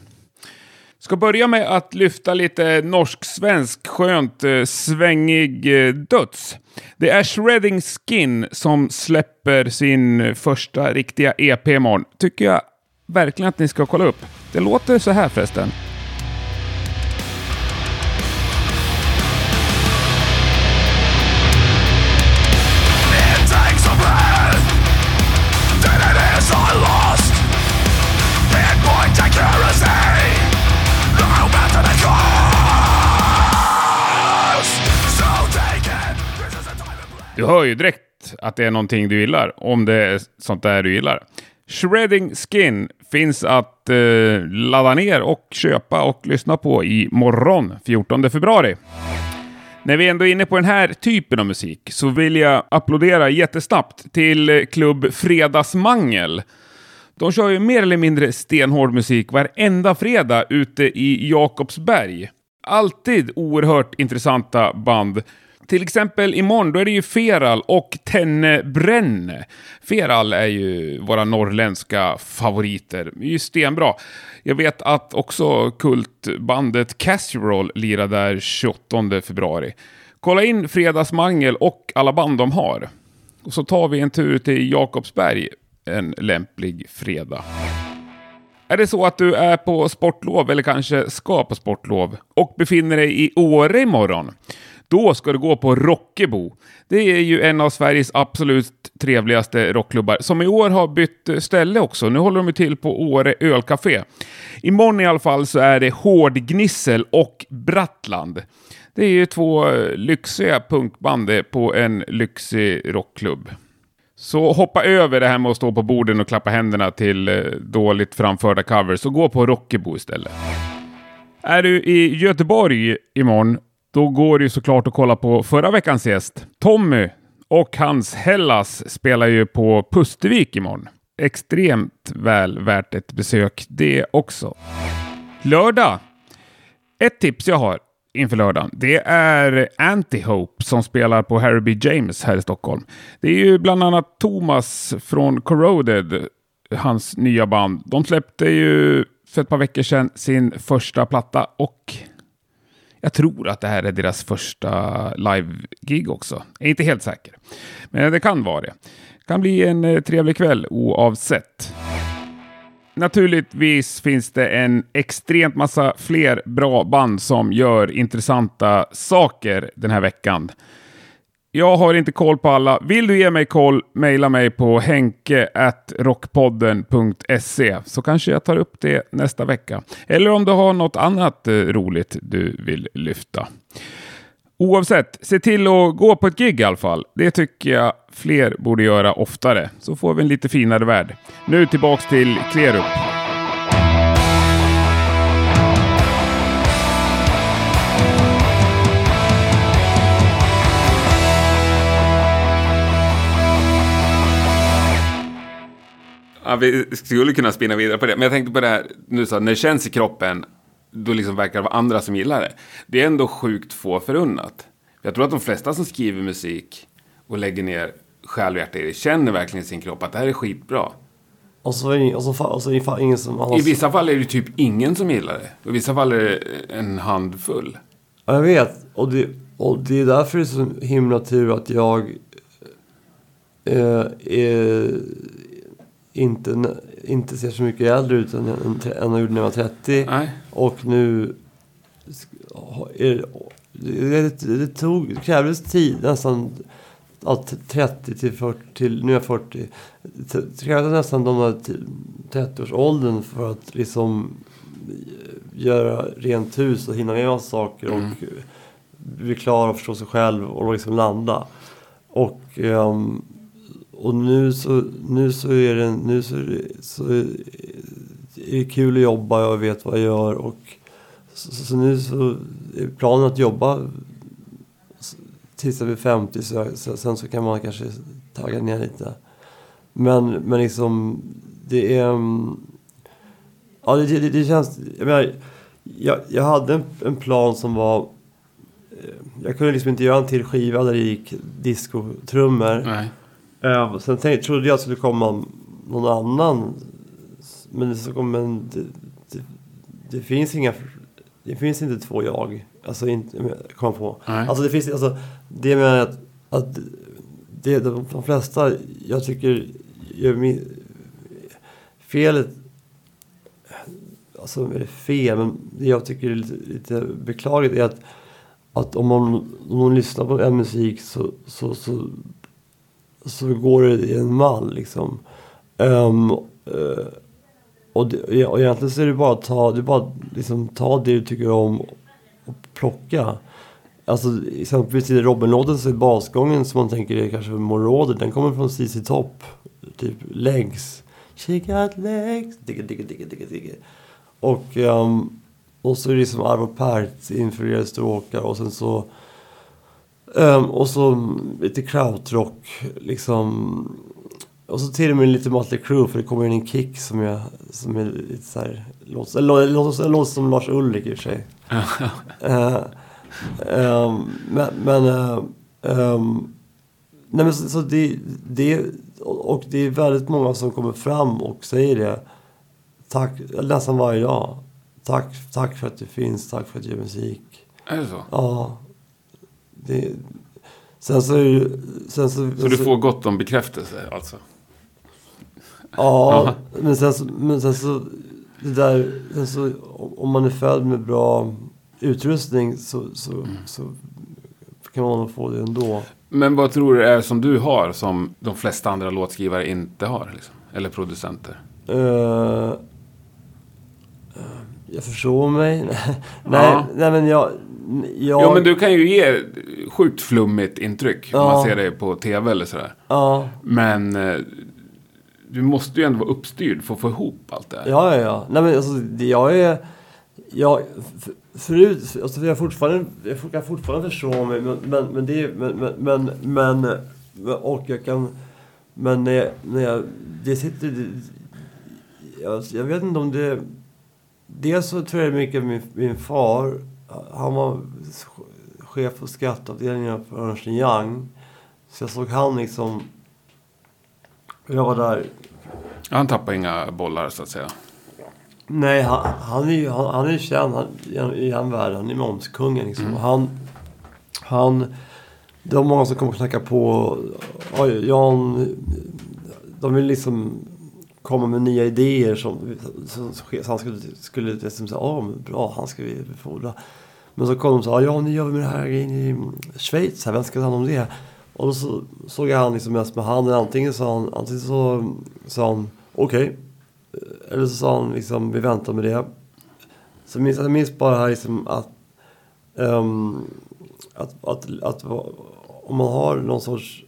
Speaker 2: Ska börja med att lyfta lite norsk-svensk skönt eh, svängig eh, döds. Det är Shredding Skin som släpper sin första riktiga EP imorgon. Tycker jag verkligen att ni ska kolla upp. Det låter så här förresten. Du hör ju direkt att det är någonting du gillar, om det är sånt där du gillar. Shredding Skin finns att eh, ladda ner och köpa och lyssna på i morgon 14 februari. När vi ändå är inne på den här typen av musik så vill jag applådera jättesnabbt till eh, klubb Fredagsmangel. De kör ju mer eller mindre stenhård musik varenda fredag ute i Jakobsberg. Alltid oerhört intressanta band till exempel imorgon, då är det ju Feral och Tenne Brenne. Feral är ju våra norrländska favoriter. Det är ju stenbra. Jag vet att också kultbandet Casserole lirar där 28 februari. Kolla in Fredagsmangel och alla band de har. Och så tar vi en tur till Jakobsberg en lämplig fredag. Är det så att du är på sportlov eller kanske ska på sportlov och befinner dig i Åre imorgon? Då ska du gå på Rockebo. Det är ju en av Sveriges absolut trevligaste rockklubbar som i år har bytt ställe också. Nu håller de ju till på Åre ölcafé. Imorgon i alla fall så är det Hårdgnissel och Brattland. Det är ju två eh, lyxiga punkband på en lyxig rockklubb. Så hoppa över det här med att stå på borden och klappa händerna till eh, dåligt framförda covers och gå på Rockebo istället. Är du i Göteborg imorgon, då går det ju såklart att kolla på förra veckans gäst. Tommy och hans Hellas spelar ju på Pustervik imorgon. Extremt väl värt ett besök det också. Lördag. Ett tips jag har inför lördagen. Det är Antihope som spelar på Harry B. James här i Stockholm. Det är ju bland annat Thomas från Corroded, hans nya band. De släppte ju för ett par veckor sedan sin första platta och jag tror att det här är deras första live-gig också. Jag är inte helt säker, men det kan vara det. Det kan bli en eh, trevlig kväll oavsett. Naturligtvis finns det en extremt massa fler bra band som gör intressanta saker den här veckan. Jag har inte koll på alla. Vill du ge mig koll, mejla mig på henke.rockpodden.se så kanske jag tar upp det nästa vecka. Eller om du har något annat eh, roligt du vill lyfta. Oavsett, se till att gå på ett gig i alla fall. Det tycker jag fler borde göra oftare, så får vi en lite finare värld. Nu tillbaks till Klerup. Ja, vi skulle kunna spinna vidare på det, men jag tänkte på det här, nu så, när det känns i kroppen, då liksom verkar det vara andra som gillar det. Det är ändå sjukt få förunnat. Jag tror att de flesta som skriver musik och lägger ner själ och hjärta i det känner verkligen i sin kropp att det här är skitbra.
Speaker 1: Och så är och så, och så är det ingen som har...
Speaker 2: I vissa fall är det typ ingen som gillar det. I vissa fall är det en handfull.
Speaker 1: Ja, jag vet. Och det, och det är därför det är så himla tur att jag eh, är, inte, inte ser så mycket äldre ut än, än, än jag gjorde när jag var 30.
Speaker 2: Nej.
Speaker 1: Och nu... Är, det, det, tog, det krävdes tid nästan att 30 till 40, till, nu är jag 40. Det krävdes nästan de där 30-årsåldern för att liksom göra rent hus och hinna med saker och mm. bli klar och förstå sig själv och liksom landa. Och, um, och nu så, nu så är det, nu så, så är det kul att jobba och jag vet vad jag gör och så, så nu så är planen att jobba tills jag blir 50. Så, så, sen så kan man kanske tagga ner lite. Men, men liksom, det är... Mm, ja, det, det, det känns... Jag, menar, jag, jag hade en, en, plan som var... Eh, jag kunde liksom inte göra en till skiva där det gick discotrummor. Uh, sen tänkte, trodde jag att det skulle komma någon annan. Men, kom, men det, det, det finns inga det finns inte två jag. Alltså, inte, komma på. Nej. Alltså, det finns, alltså, det menar jag att, att det, de, de flesta, jag tycker, gör min, felet, alltså är det fel, men det jag tycker är lite, lite beklagligt är att, att om man, om man lyssnar på en musik så, så, så, så går det i en mall liksom. Um, uh, och, det, och egentligen så är det bara att ta, det bara liksom ta det du tycker om och plocka. Alltså exempelvis i Robin-låten så är basgången som man tänker är kanske Moroder, den kommer från CC Top. Typ legs. She got legs. Digga, digga, digga, digga, digga. Och, um, och så är det liksom Arvo Pärt influerade stråkar och sen så um, och så lite krautrock liksom och så till och med lite Mötley Crüe för det kommer in en kick som, jag, som är lite så här, låter, låter som Lars Ulrik i och för sig. uh, [laughs] um, men, men uh, um, nej men så, så det, det, och det är väldigt många som kommer fram och säger det. Tack, nästan varje dag. Tack, tack för att du finns, tack för att du gör musik.
Speaker 2: Är det så?
Speaker 1: Ja. Det, sen så, sen så,
Speaker 2: så du får gott om bekräftelse alltså?
Speaker 1: Ja, men sen så, men sen så, det där, sen så, om man är född med bra utrustning så, så,
Speaker 2: Mm.
Speaker 1: så kan man nog få det ändå.
Speaker 2: Men vad tror du är som du har som de flesta andra låtskrivare inte har? Liksom? Eller producenter?
Speaker 1: Uh, jag förstår mig. [laughs] nej,
Speaker 2: Ja.
Speaker 1: nej, men jag...
Speaker 2: Ja, men du kan ju ge sjukt flummigt intryck om
Speaker 1: Ja.
Speaker 2: man ser dig på tv eller sådär.
Speaker 1: Ja,
Speaker 2: Men eh, du måste ju ändå vara uppstyrd för att få ihop allt det här.
Speaker 1: ja, ja. ja. Nej, men alltså, jag är... Jag, förut, alltså jag fortfarande, jag kan fortfarande förstå mig, men, men, men det men, men, men, men, och jag kan, men när jag, när jag, det sitter, det, jag, jag vet inte om det, dels så tror jag mycket min, min far, han var chef för skatteavdelningen på Ernst Young, så jag såg han liksom, jag var där
Speaker 2: Han tappar inga bollar så att säga.
Speaker 1: Nej, han, han är ju han, han är känd han, i, i han världen. Han är momskungen liksom.
Speaker 2: Mm.
Speaker 1: Han, han, det var många som kom och knackade på. Jan, de vill liksom komma med nya idéer som, som, som han skulle, skulle liksom säga, ja men bra, han ska vi befordra. Men så kom de och sa, ja nu gör vi med det här grejen i Schweiz, här, vem ska ta hand om det? Och då så, såg jag han liksom mest med handen, antingen sa han, antingen så sa han, okej. Eller så sa han liksom, vi väntar med det. Så minns, jag minns bara här liksom att, ehm, att, att, att, om man har någon sorts,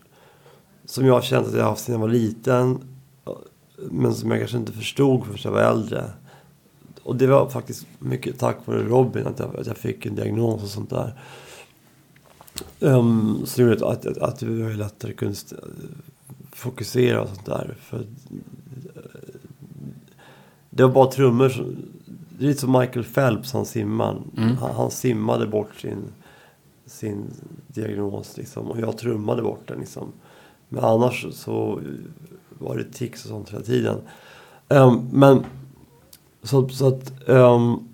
Speaker 1: som jag har känt att jag har haft sedan jag var liten, men som jag kanske inte förstod förrän jag var äldre. Och det var faktiskt mycket tack vare Robin att jag, att jag fick en diagnos och sånt där. Um, så det gjorde att, att, att jag lättare kunde fokusera och sånt där. För eh, det var bara trummor. som- Det är lite som Michael Phelps, han simmar.
Speaker 2: Mm.
Speaker 1: Han, han simmade bort sin, sin diagnos liksom. Och jag trummade bort den liksom. Men annars så var det tics och sånt hela tiden. Um, men så, så att um,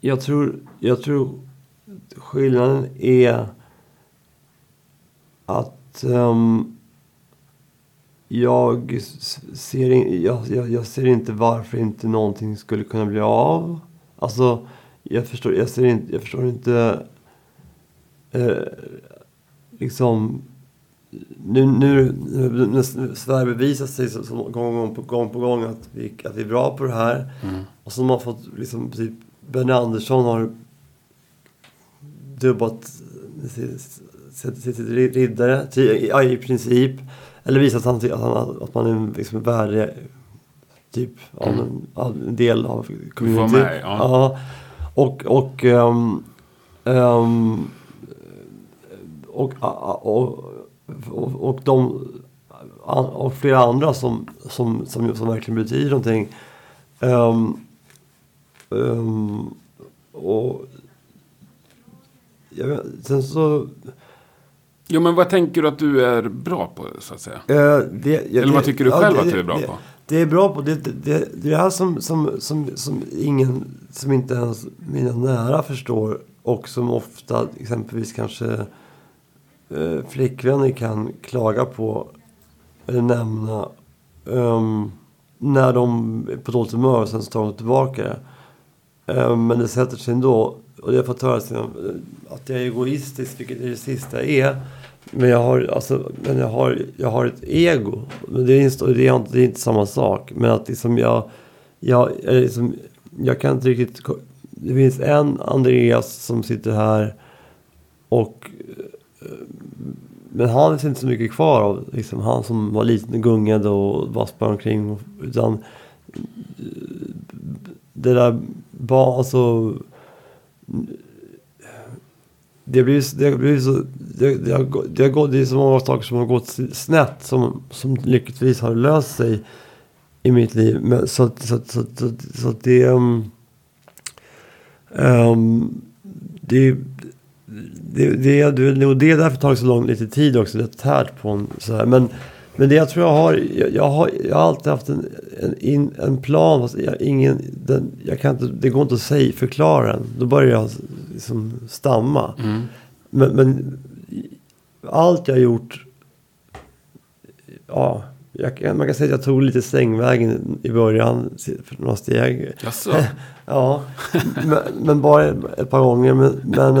Speaker 1: jag tror, jag tror skillnaden är att um, jag, ser in, jag, jag, jag ser inte varför inte någonting skulle kunna bli av. Alltså, jag förstår, jag ser inte, jag förstår inte eh, liksom nu, nu, nu Sverige bevisar sig så, så gång, på, gång på gång att vi, att vi är bra på det här.
Speaker 2: Mm.
Speaker 1: Och så har man fått liksom typ Benny Andersson har dubbat sitt, riddare till, ja, i princip. Eller visat att, han, att, han, att man är liksom värdig typ
Speaker 2: Mm.
Speaker 1: en, en del av community.
Speaker 2: med, ja.
Speaker 1: ja. Och, och, ehm, ehm, och, och, och, och de och flera andra som, som, som, som verkligen betyder någonting. Ehm, ehm, och jag vet, sen så...
Speaker 2: Jo, men vad tänker du att du är bra på så att säga?
Speaker 1: eh, det, ja,
Speaker 2: Eller vad
Speaker 1: det-
Speaker 2: tycker du
Speaker 1: ja,
Speaker 2: själv
Speaker 1: det-
Speaker 2: att du är bra på?
Speaker 1: Det är bra på. Det, det, det, det är det här som, som, som, som ingen, som inte ens mina nära förstår. Och som ofta exempelvis kanske eh, flickvänner kan klaga på. Eller nämna. um, när de är på dåligt humör och sen så tar de tillbaka det. Um, men det sätter sig ändå. Och det har jag fått höra sen, eh, att jag är egoistisk, vilket är det sista jag är. Men jag har, alltså, men jag har, jag har ett ego. Men det är, inte, det, är inte, det är inte samma sak. Men att liksom jag, jag, liksom, jag kan inte riktigt... Det finns en Andreas som sitter här och... Men han finns inte så mycket kvar av liksom, han som var liten och gungade och bara sprang omkring. och- Utan det där barn, alltså det blir, det blir så, det, det, har, det, har gått, det är så många saker som har gått snett som, som lyckligtvis har löst sig i mitt liv. Men, så, att- så, så, så, så det, um, um, det, det, det, det, och det är därför tagit så lång lite tid också. Det tärt på en så här. Men, men det jag tror jag har, jag, jag har, jag har alltid haft en, en, in, en plan. Fast jag, ingen, den, jag kan inte, det går inte att säga, förklara den. Då börjar jag liksom stamma.
Speaker 2: Mm.
Speaker 1: Men, men allt jag har gjort, ja, jag, man kan säga att jag tog lite sängvägen i början, för några steg.
Speaker 2: Jaså? [laughs]
Speaker 1: Ja, men, men bara ett par gånger. Men, men,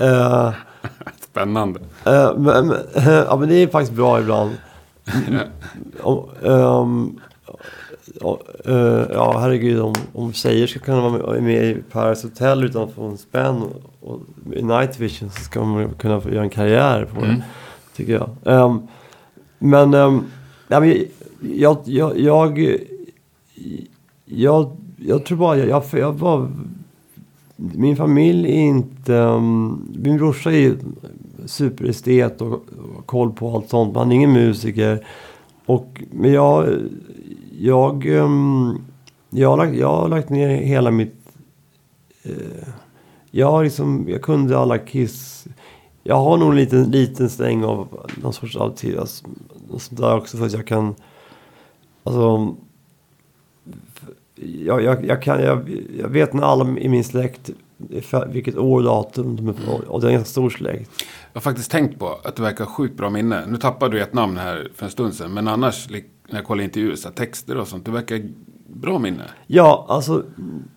Speaker 1: eh,
Speaker 2: Spännande.
Speaker 1: eh, men, men, [laughs] ja, men det är faktiskt bra ibland. [laughs] Om, ehm, ja, herregud, om, om tjejer ska kunna vara med, i Paris Hotel utan att få en spänn och, i Night Vision så ska man kunna få göra en karriär på det,
Speaker 2: Mm.
Speaker 1: tycker jag. Ehm, men, um, ja, men jag, jag, jag, jag, jag tror bara, jag, jag, jag var, min familj är inte, um, min brorsa är superestet och, och har koll på allt sånt, men han är ingen musiker. Och, men jag, jag, um, jag, har lagt, jag har lagt ner hela mitt, Uh, jag har liksom, jag kunde alla Kiss, jag har nog en liten, liten stäng av någon sorts autism. alltså, något sånt där också för att jag kan, alltså, jag, jag, jag, kan, jag, jag vet när alla i min släkt, vilket år och datum de är födda, och det är en ganska stor släkt.
Speaker 2: Jag har faktiskt tänkt på att du verkar ha sjukt bra minne. Nu tappade du ett namn här för en stund sedan. Men annars, när jag kollar intervjuer, så texter och sånt. Du verkar bra minne.
Speaker 1: Ja, alltså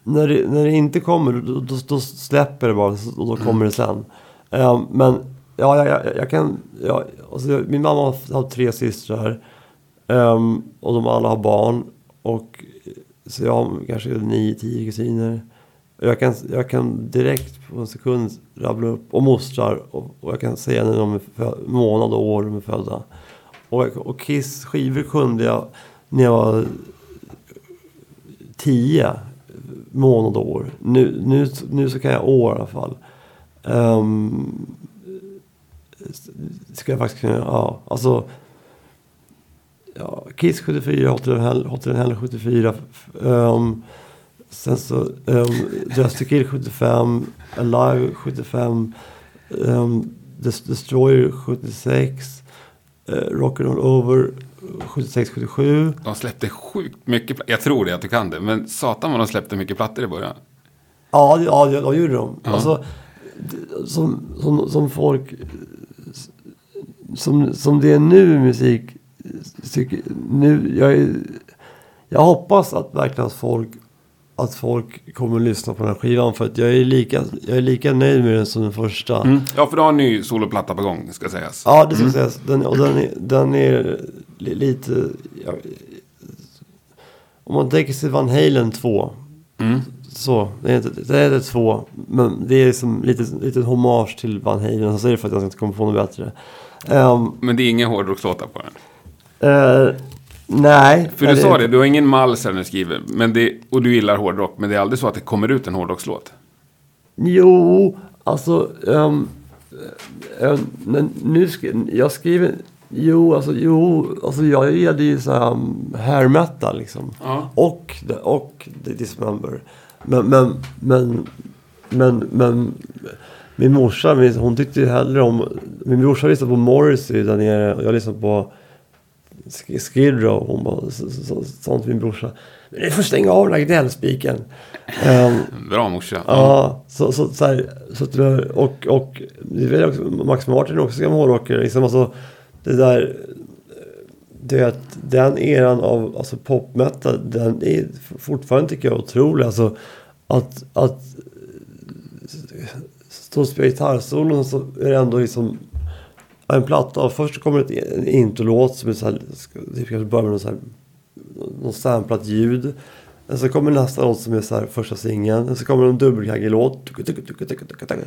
Speaker 1: när det, när det inte kommer då, då, då släpper det bara och då kommer det sen. Eh, men ja, jag, jag, kan, ja, alltså, min mamma har, har tre systrar ehm, och de alla har barn. Och, så jag har kanske nio, tio kusiner. Och Jag kan, jag kan direkt på en sekund rabbla upp, och mostrar, och, och jag kan säga när de är föd, månad och år de är födda. Och, och Kiss skivor kunde jag när jag var tio månad och år. Nu, nu, nu så kan jag år i alla fall. Um, ska jag faktiskt kunna, ja, alltså. Ja, Kiss 74, Hotel Hell, Hotel Hell 74. Um, sen så um, Just to Kill 75, Alive 75, um, Des- Destroyer 76, uh, Rock'n'Roll Over 76-77.
Speaker 2: De släppte sjukt mycket plattor. Jag tror det, att du kan det. Men satan vad de släppte mycket plattor i början.
Speaker 1: Ja, ja, det- de gjorde de.
Speaker 2: Ja.
Speaker 1: Alltså, som, som, som folk... Som, som det är nu i musik. Tycker, nu, jag, är, jag hoppas att verkligen att folk, att folk kommer att lyssna på den här skivan. För att jag är lika, jag är lika nöjd med den som den första.
Speaker 2: Mm. Ja, för du har en ny soloplatta på gång, ska sägas.
Speaker 1: Ja, det ska sägas. Den, och den är, den är li, lite... Ja, om man tänker sig Van Halen 2.
Speaker 2: Mm.
Speaker 1: Så, det är, inte, det är två. Men det är som lite, lite hommage till Van Halen. Så säger det för att jag inte kommer på något bättre. Ehm,
Speaker 2: Men det är inga hårdrockslåtar på den.
Speaker 1: Eh, nej.
Speaker 2: För du
Speaker 1: eller-
Speaker 2: sa det, du har ingen mals när du skriver. Men det, och du gillar hårdrock. Men det är aldrig så att det kommer ut en hårdrockslåt.
Speaker 1: Jo, alltså... Um, men nu ska, jag skriver... Jo, alltså, jo, alltså jag gillade ju så här um, hair metal liksom.
Speaker 2: Ja.
Speaker 1: Och, och Dismember. Men, men, men, men, men min morsa, hon tyckte ju hellre om... Min brorsa lyssnade på Morrissey där nere och jag lyssnade på Sk- Skid Row. Hon bara, så, så, så, sånt min brorsa. Men det får stänga av den här gnällspiken. Ehm,
Speaker 2: Bra morsa.
Speaker 1: Ja, så, så, så, här, så att, och, och det är väl också, Max Martin är också gammal hårdrockare. Liksom, alltså, det där, det att den eran av alltså, popmetal, den är fortfarande tycker jag otrolig. Alltså, att, att stå och spela gitarrsolon så är det ändå liksom en platta. Och först kommer ett, en introlåt som är så här, typ kanske börjar med någon, så här, någon samplat ljud. Och så kommer nästa låt som är så här första singeln. Och så kommer en dubbelkaggig låt.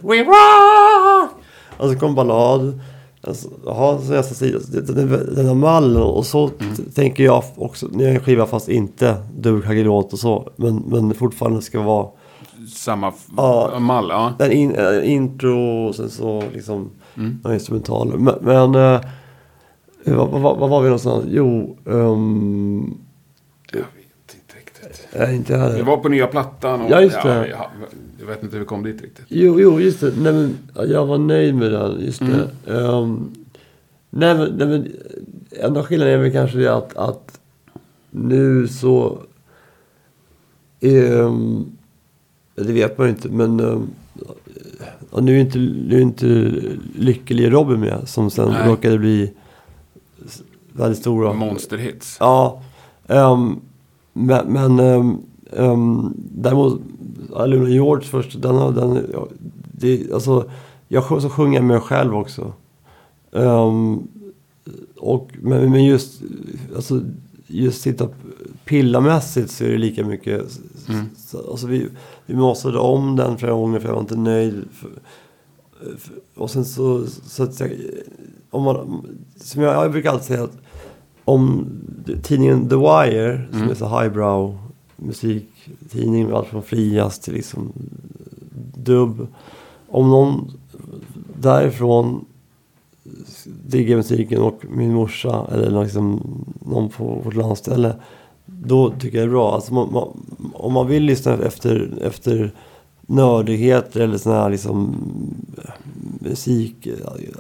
Speaker 1: We rock! Och så kommer ballad. Alltså, Jaha, så nästa sida. Den, den, den har mall och så t- tänker jag också. När jag gör en skiva fast inte dubbelkaggig låt och så. Men, men fortfarande ska vara
Speaker 2: Samma
Speaker 1: Ja.
Speaker 2: mall, ja.
Speaker 1: en in, äh, intro och sen så liksom några instrumentaler. Men, men äh, vad, vad, vad var vi någonstans? Jo, um,
Speaker 2: Jag vet inte riktigt.
Speaker 1: äh, inte jag
Speaker 2: Vi
Speaker 1: heller.
Speaker 2: var på nya plattan. Och,
Speaker 1: Ja, just det.
Speaker 2: Ja, jag vet inte hur vi kom dit riktigt.
Speaker 1: Jo, jo, just det. Nej, men, jag var nöjd med den. Just det. Ehm, nej, men, nej, men enda skillnaden är väl kanske det att, att nu så... Um, det vet man ju inte, men... Um, ja, nu är inte, nu är inte Lycklig Robin med, som sen
Speaker 2: Nej.
Speaker 1: råkade bli väldigt stora.
Speaker 2: Monsterhits.
Speaker 1: Ja. ehm, men men um, um, däremot, Aluna George först, den har den, ja, det, alltså, jag så sjunger jag med mig själv också. Ehm, och, men, men just, alltså, just sitta pillamässigt så är det lika mycket.
Speaker 2: Mm.
Speaker 1: Så, alltså vi, vi måste om den flera gånger för jag var inte nöjd. För, för, och sen så, så att säga, om man, som jag, jag brukar alltid säga att om tidningen The Wire, som
Speaker 2: Mm.
Speaker 1: är så highbrow musiktidning med allt från frias till liksom dubb. Om någon därifrån diggar musiken och min morsa eller liksom någon på vårt landställe. Då tycker jag det är bra. Alltså man, man, om man vill lyssna efter, efter nördigheter eller sån här liksom musik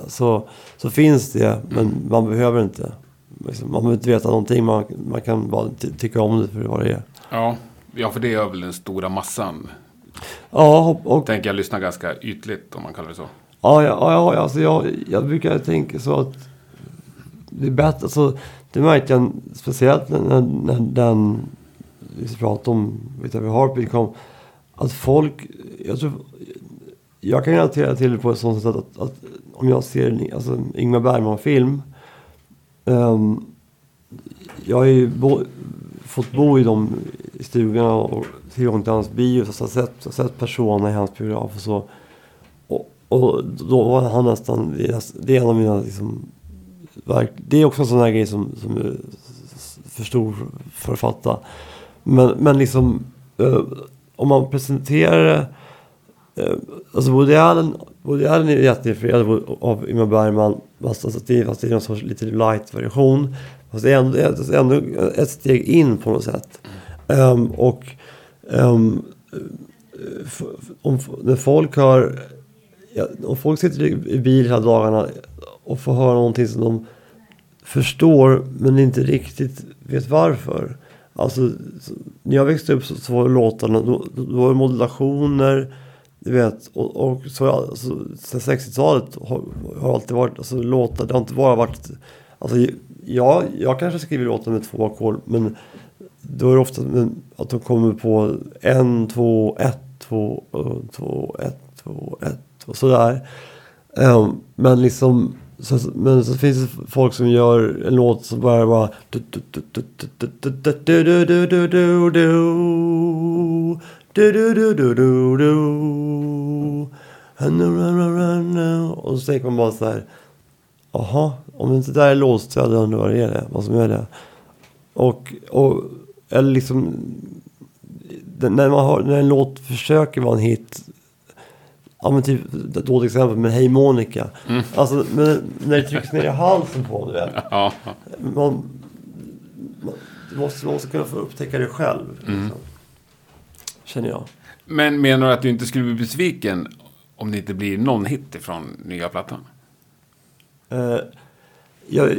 Speaker 1: så, så finns det. Men man behöver inte. Liksom, man behöver inte veta någonting. Man, man kan bara ty- tycka om det för vad det är.
Speaker 2: Ja. ja, för det är väl den stora massan.
Speaker 1: Ja, och,
Speaker 2: Tänker jag lyssna ganska ytligt om man kallar det så.
Speaker 1: Ja, ja, ja alltså jag, jag brukar tänka så att det är bättre. Alltså, det märkte jag speciellt när, när, den vi pratade om, vet jag, vi kom. Att folk, jag tror, jag kan relatera till det på ett sånt sätt att, att om jag ser en alltså, Ingmar Bergman-film. Um, jag har ju bo, fått bo i de stugorna och tillgång till hans bio. Så jag har sett, jag har sett Persona i hans biograf och så. Och, och då var han nästan, det är, en av mina liksom, det är också en sån här grej som, som är för stor för att fatta. Men, men liksom, eh, om man presenterar det, eh, alltså Woody Allen, Woody Allen är jätteinfluerad av- Ingmar Bergman, fast, alltså, det, fast det är någon sorts lite light-version. Fast det är ändå, det är ändå ett steg in på något sätt. Um, och um, f- f- om, när folk har ja, om folk sitter i bil hela dagarna och få höra någonting som de förstår men inte riktigt vet varför. Alltså, när jag växte upp så, så var låtarna, då, då var det modulationer, du vet, och, och så alltså, sen 60-talet har, har alltid varit, alltså låtar, det har inte bara varit, alltså ja, jag kanske skriver låtar med två ackord, men då är det ofta att de kommer på en, två, ett, två, två, ett, två, ett och sådär. Um, men liksom, så, men så finns det folk som gör en låt som bara bara... Och så tänker man bara så här. Jaha, om inte det där är låst så hade jag undrat vad det är vad som är det. Och, och eller liksom, när, man har, när en låt försöker vara en hit Ja men typ, dåligt exempel med Hej Monica. Alltså men, när det trycks ner i halsen på du vet.
Speaker 2: Ja,
Speaker 1: Man, man, du måste, man måste kunna få upptäcka det själv. Liksom. Känner jag.
Speaker 2: Men menar du att du inte skulle bli besviken om det inte blir någon hit ifrån nya plattan?
Speaker 1: Eh, jag,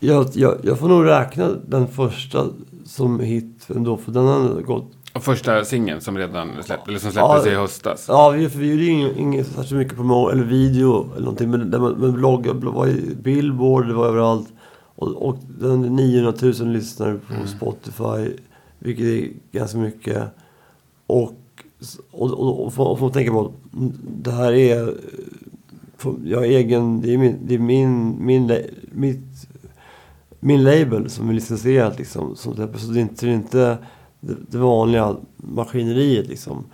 Speaker 1: jag, jag, jag får nog räkna den första som hit ändå. För den har gått
Speaker 2: Och första singeln som redan släpp, eller som släpptes
Speaker 1: Ja.
Speaker 2: i höstas.
Speaker 1: Ja, vi, för vi gjorde ju inget, inget särskilt mycket promo eller video eller någonting. Men, men blogg, blogg var i Billboard, det var överallt. Och, och den är 900 000 lyssnare på Spotify. Vilket är ganska mycket. Och, och, och, och, får, och får man tänka på att det här är... Jag är egen, det är min, det är min, min, mitt, min label som är licensierat liksom. Som. Så det är inte, det, är inte det, det vanliga maskineriet liksom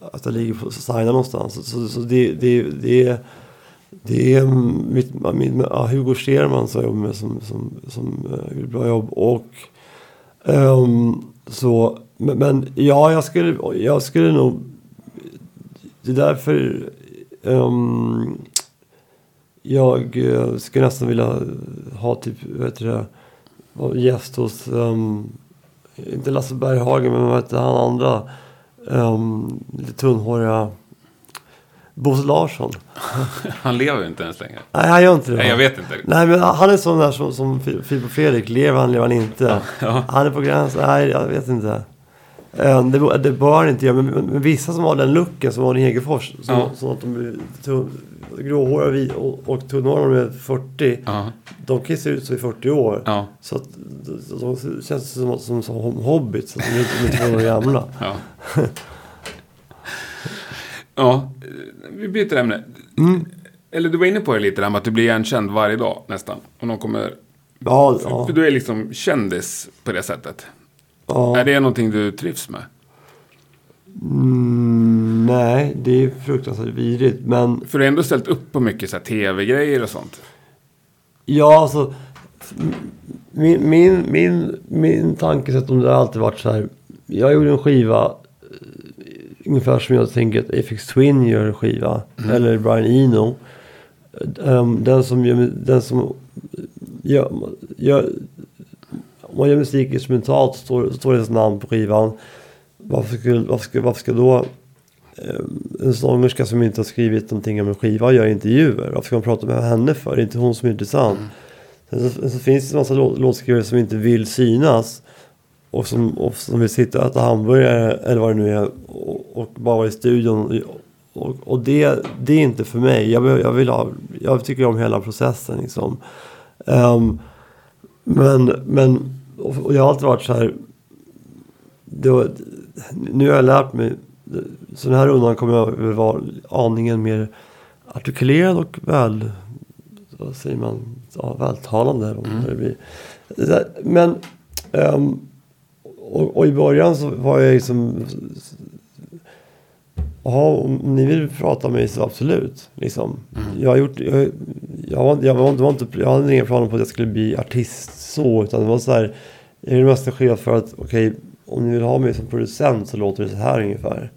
Speaker 1: att jag ligger på signa någonstans. Så, så, så det, det, det, är, det är mitt, min, ja, Hugo Scherman som jag jobbar med som, som, som eh, uh, gjorde bra jobb. Och um, så, men, men ja, jag skulle, jag skulle nog, det är därför um, jag eh, skulle nästan vilja ha typ, vad heter det, gäst hos, um, inte Lasse Berghagen, men vad han andra? Um, lite tunnhåriga Bosse Larsson. [laughs]
Speaker 2: Han lever ju inte ens längre.
Speaker 1: Nej, han gör inte det.
Speaker 2: Nej, jag vet inte.
Speaker 1: Nej, men han är sån där som, som Filip och Fredrik. Lever han, lever han inte?
Speaker 2: Ja.
Speaker 1: Han är på gränsen. Nej, jag vet inte. Eh, det, det bör inte göra, men, vissa som har den looken som Arne Hegerfors, som,
Speaker 2: Ja.
Speaker 1: som att de gråhåriga och, och tunnhåriga när de är 40,
Speaker 2: Ja.
Speaker 1: de kan ju se ut som i 40 år.
Speaker 2: Ja.
Speaker 1: Så att de, de känns som, som, som hobbits, som är inte två år gamla. [laughs]
Speaker 2: Ja. ja, vi byter ämne.
Speaker 1: Mm.
Speaker 2: Eller du var inne på det lite där med att du blir igenkänd varje dag nästan. Och någon kommer...
Speaker 1: Ja, ja,
Speaker 2: För du är liksom kändis på det sättet.
Speaker 1: Ja.
Speaker 2: Är det någonting du trivs med?
Speaker 1: Mm, nej, det är fruktansvärt vidrigt. Men
Speaker 2: För du har ändå ställt upp på mycket så här tv-grejer och sånt.
Speaker 1: ja, alltså. Min, min, min, min tankesätt om det har alltid varit så här. Jag gjorde en skiva. eh, Ungefär som jag tänker att Afix Twin gör en skiva. Eller Brian Eno. Um, den som gör, den som gör, gör, om man gör musik instrumentalt så står, står det ens namn på skivan. Varför ska, varför ska, varför ska då eh, en sångerska som inte har skrivit någonting om en skiva gör intervjuer? Varför ska man prata med henne för? Det är inte hon som är intressant. Sen så, så finns det en massa lå- låtskrivare som inte vill synas. Och som, och som vill sitta och äta hamburgare eller vad det nu är. Och, och bara vara i studion. Och, och det, det är inte för mig. Jag, vill- jag, vill ha, jag tycker om hela processen liksom. Ehm, men, men och, jag har alltid varit så här. Var, nu har jag lärt mig. Så den här rundan kommer jag vara aningen mer artikulerad och väl, vad säger man, ja, vältalande. Om
Speaker 2: Mm.
Speaker 1: det blir. Men, ehm, och, och i början så var jag liksom, ja om ni vill prata med mig så absolut. Liksom.
Speaker 2: Mm.
Speaker 1: Jag har gjort, jag, jag, var, jag, var, det var inte, jag hade inga planer på att jag skulle bli artist så, utan det var så här, jag är mest chef för att, okej, om ni vill ha mig som producent så låter det så här ungefär.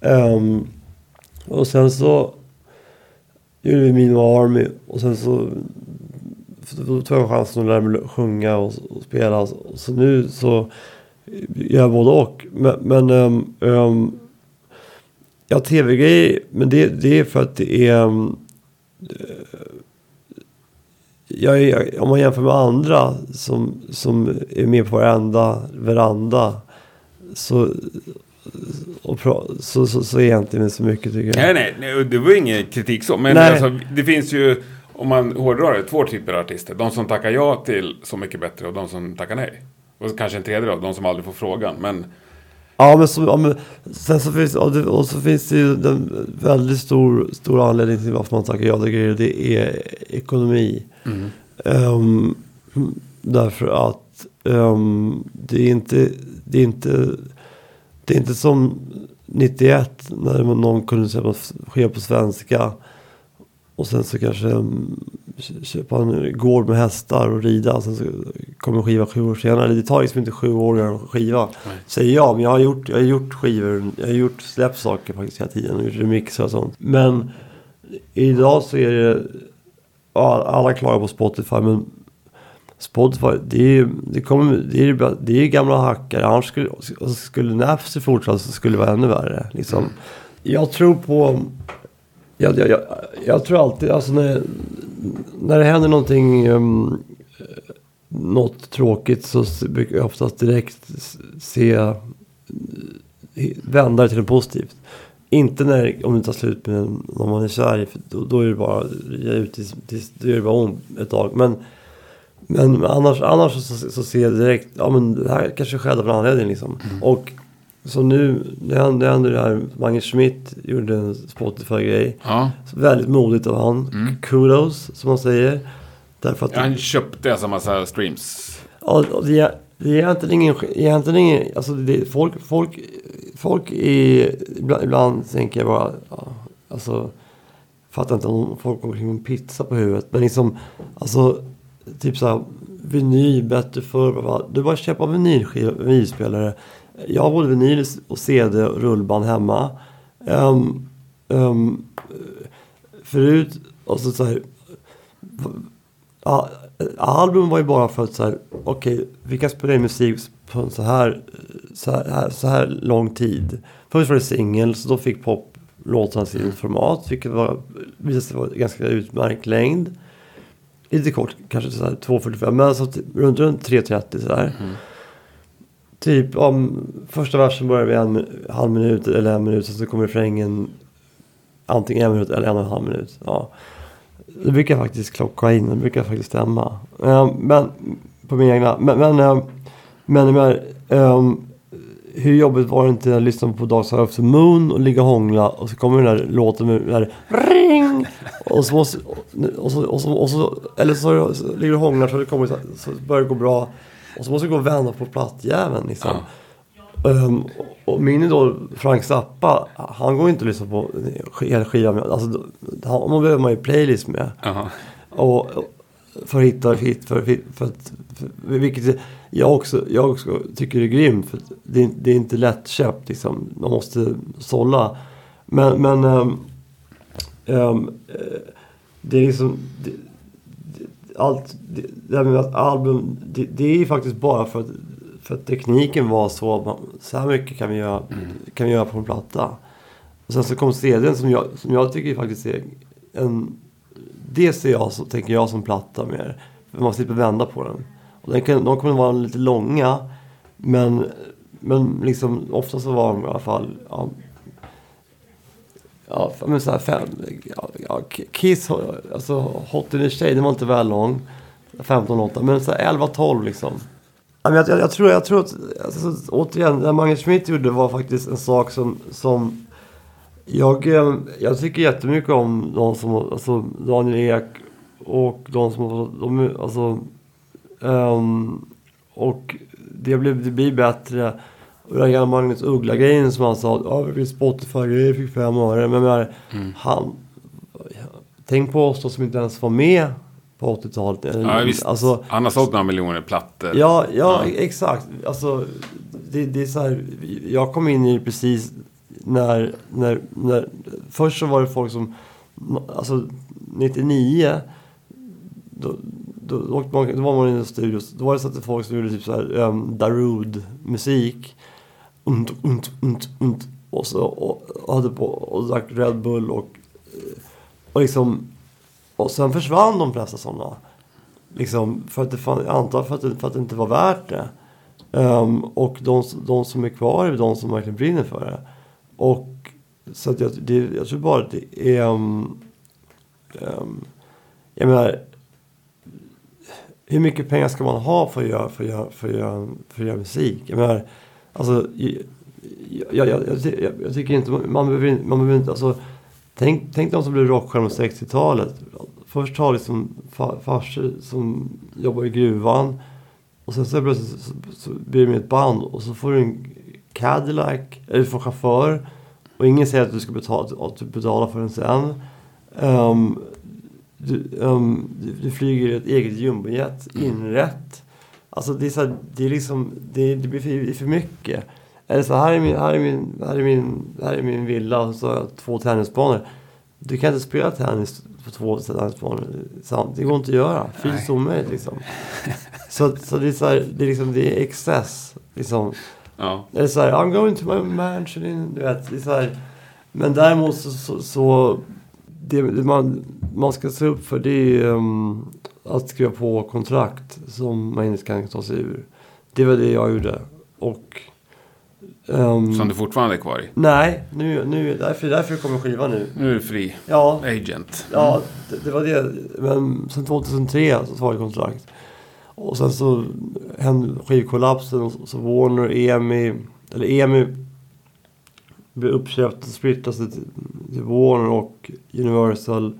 Speaker 1: Ehm, och sen så gjorde vi Mino Army och sen så då tog jag chansen att lära mig sjunga och, och spela. Så nu så gör jag både och. Men, men um, um, ja, tv-grejer, men det, det är för att det är... Um, jag, är- om man jämför med andra som, som är med på varenda veranda så, och pra, så, så, så är jag inte med så mycket tycker jag.
Speaker 2: Nej, nej, nej, det var ingen kritik så. Men
Speaker 1: Nej.
Speaker 2: alltså, det finns ju, om man hårdrar det, två typer av artister. De som tackar ja till Så mycket bättre och de som tackar nej. Och kanske en tredje då, de som aldrig får frågan. Men
Speaker 1: Ja, men, så, ja, men sen så finns, och, det, och så finns det ju en väldigt stor, stor anledning till varför man tackar ja till grejer. Det är ekonomi. Ehm, därför att ehm, det är inte, det är inte, det är inte som 91 när någon kunde köpa ske på svenska. Och sen så kanske mm, kö- köpa en gård med hästar och rida. Och sen så kommer skiva sju år senare. Det tar liksom inte sju år att göra en skiva.
Speaker 2: Nej.
Speaker 1: Säger jag. Men jag har gjort, jag har gjort skivor. Jag har gjort släppt saker faktiskt hela tiden. Och gjort remixer och sånt. Men idag så är det. Alla klagar på Spotify. Men Spotify, det är det kommer, det är, det är gamla hackare. Annars skulle, skulle Napster fortsätta så skulle det vara ännu värre. Liksom. Jag tror på... Jag, jag, jag, jag tror alltid, alltså när, när det händer någonting, um, något tråkigt så brukar jag oftast direkt se, eh, vända det till något positivt. Inte när, om det tar slut med någon man är kär i, för då, då är det bara, jag är ute, tills- tills- då gör det bara ont ett tag. Men, men annars, annars så, så ser jag direkt, ja men det här kanske skedde av en anledning liksom. Och så nu, det hände, det hände det här, Magnus Schmidt gjorde en Spotify-grej.
Speaker 2: ja,
Speaker 1: Väldigt modigt av han.
Speaker 2: Mm.
Speaker 1: Kudos, som man säger. Därför att
Speaker 2: han köpte alltså massa streams.
Speaker 1: Ja, det, det är egentligen ingen... Egentligen ingen alltså det, folk, folk, folk är... Ibland, ibland tänker jag bara... Ja, alltså, fattar inte om folk går omkring med en pizza på huvudet. Men liksom... Alltså, typ så här... Vinyl, bättre förr. Du bara köpa vinylspelare. Jag har både vinyl och CD och rullband hemma. Um, um, förut, alltså så, här, Ja, album var ju bara för att så här, okej, vi kan spela in musik på en så här, så här, så här lång tid. Först var det singel, så då fick pop låtarna sin format, vilket var, visade sig vara ganska utmärkt längd. Lite kort, kanske så här 2.45, men alltså runt, runt 3.30 sådär. Mm. Typ om första versen börjar vid en halv minut eller en minut. sen Så kommer refrängen antingen en minut eller en och en halv minut. Ja. Det brukar faktiskt klocka in. Det brukar faktiskt stämma. Ehm, men på min egna. Men, men, ehm, men, men um, hur jobbigt var det inte att lyssna på Dark Side of the Moon och ligga och hångla och så kommer den där låten med den där ring och så måste, och så, och så, och så eller så, så ligger du och hånglar så det kommer så, så börjar det gå bra och så måste du gå och vända på plattjäveln liksom. Um, och min idol Frank Zappa, han går inte att lyssna på hela skivan. Alltså, honom behöver man ju playlist med.
Speaker 2: Jaha.
Speaker 1: Och, för att hitta hit, för, för, för, för, vilket jag också, jag också tycker är grymt. För det, det är inte lättköpt liksom. Man måste sålla. Men, men um, um, det är liksom... Det, allt, det, här med album, det, det är faktiskt bara för att, för att tekniken var så. Så här mycket kan vi göra,
Speaker 2: Mm.
Speaker 1: kan vi göra på en platta. Och sen så kom CDn som jag, som jag tycker faktiskt är en... Det ser jag, så, tänker jag som platta mer. För man slipper vända på den. Och den kan, de kommer vara lite långa. Men, men liksom ofta så var de i alla fall... Ja, ja men så här fem... Ja, ja, Kiss, alltså Hot in the Shade, den var inte väl lång. 15-8, Men så 11-12 liksom. Jag, jag, jag, tror, jag tror att, alltså, återigen, det Mange Schmidt gjorde var faktiskt en sak som, som jag, eh, jag tycker jättemycket om de som, alltså Daniel Ek och de som, de, alltså, um, och det, blev, det blir bättre. Och den gamla Magnus Uggla-grejen som han sa, ja vi Spotify-grejer, fick fem öre. Men, men han, tänk på oss då som inte ens var med på 80-talet.
Speaker 2: Ja, visst.
Speaker 1: Alltså,
Speaker 2: Han har sålt några miljoner plattor.
Speaker 1: Ja, ja, exakt. Alltså, det, det är så här, jag kom in i det precis när, när, när... Först så var det folk som... Alltså, 99... Då, då, då, då var man i en studio. Då var det så att det folk som gjorde typ så här um, Darude-musik und, und, und, und. Och så och, och hade på och drack Red Bull och... Och liksom... Och sen försvann de flesta sådana. Liksom, för att det fann, jag antar för att det, för att det inte var värt det. Um, och de, de som är kvar är de som verkligen brinner för det. Och så att jag, det, jag tror bara att det är... Um, um, jag menar... Hur mycket pengar ska man ha för att göra, för att göra, för att göra, för att göra musik? Jag menar, alltså... Jag, jag, jag, jag, jag, jag tycker inte... Man behöver, inte- man behöver inte... Alltså, tänk, tänk de som blev rockstjärnor på 60-talet. Först har liksom farsor som jobbar i gruvan. Och sen så plötsligt så, så blir du med ett band och så får du en Cadillac, eller du får chaufför. Och ingen säger att du ska betala, att du betalar för den sen. Um, du, um, du, du flyger ett eget jumbojet inrätt. Alltså det är, så här, det är liksom, det, det blir för, för mycket. Eller så här är min, här är min, här är min, här är min villa och så har jag två tennisbanor. Du kan inte spela tennis på två tennisbanor samtidigt. Det går inte att göra. Fysiskt omöjligt liksom. Så, så det är så här, det är liksom, det är excess. Liksom.
Speaker 2: Ja.
Speaker 1: Eller så här, I'm going to my mansion in... Du vet, det är så här. Men däremot så... så, så det, det man, man ska se upp för det är um, att skriva på kontrakt som man inte kan ta sig ur. Det var det jag gjorde. Och... ehm,
Speaker 2: Som du fortfarande är kvar i.
Speaker 1: Nej, nu, nu, därför, därför kommer skivan nu.
Speaker 2: Nu är du fri.
Speaker 1: Ja,
Speaker 2: Agent.
Speaker 1: Ja, det, det var det. Men sen 2003 så var det kontrakt. Och sen så hände skivkollapsen och så Warner, EMI, eller EMI blev uppköpt och splittrades till, till Warner och Universal.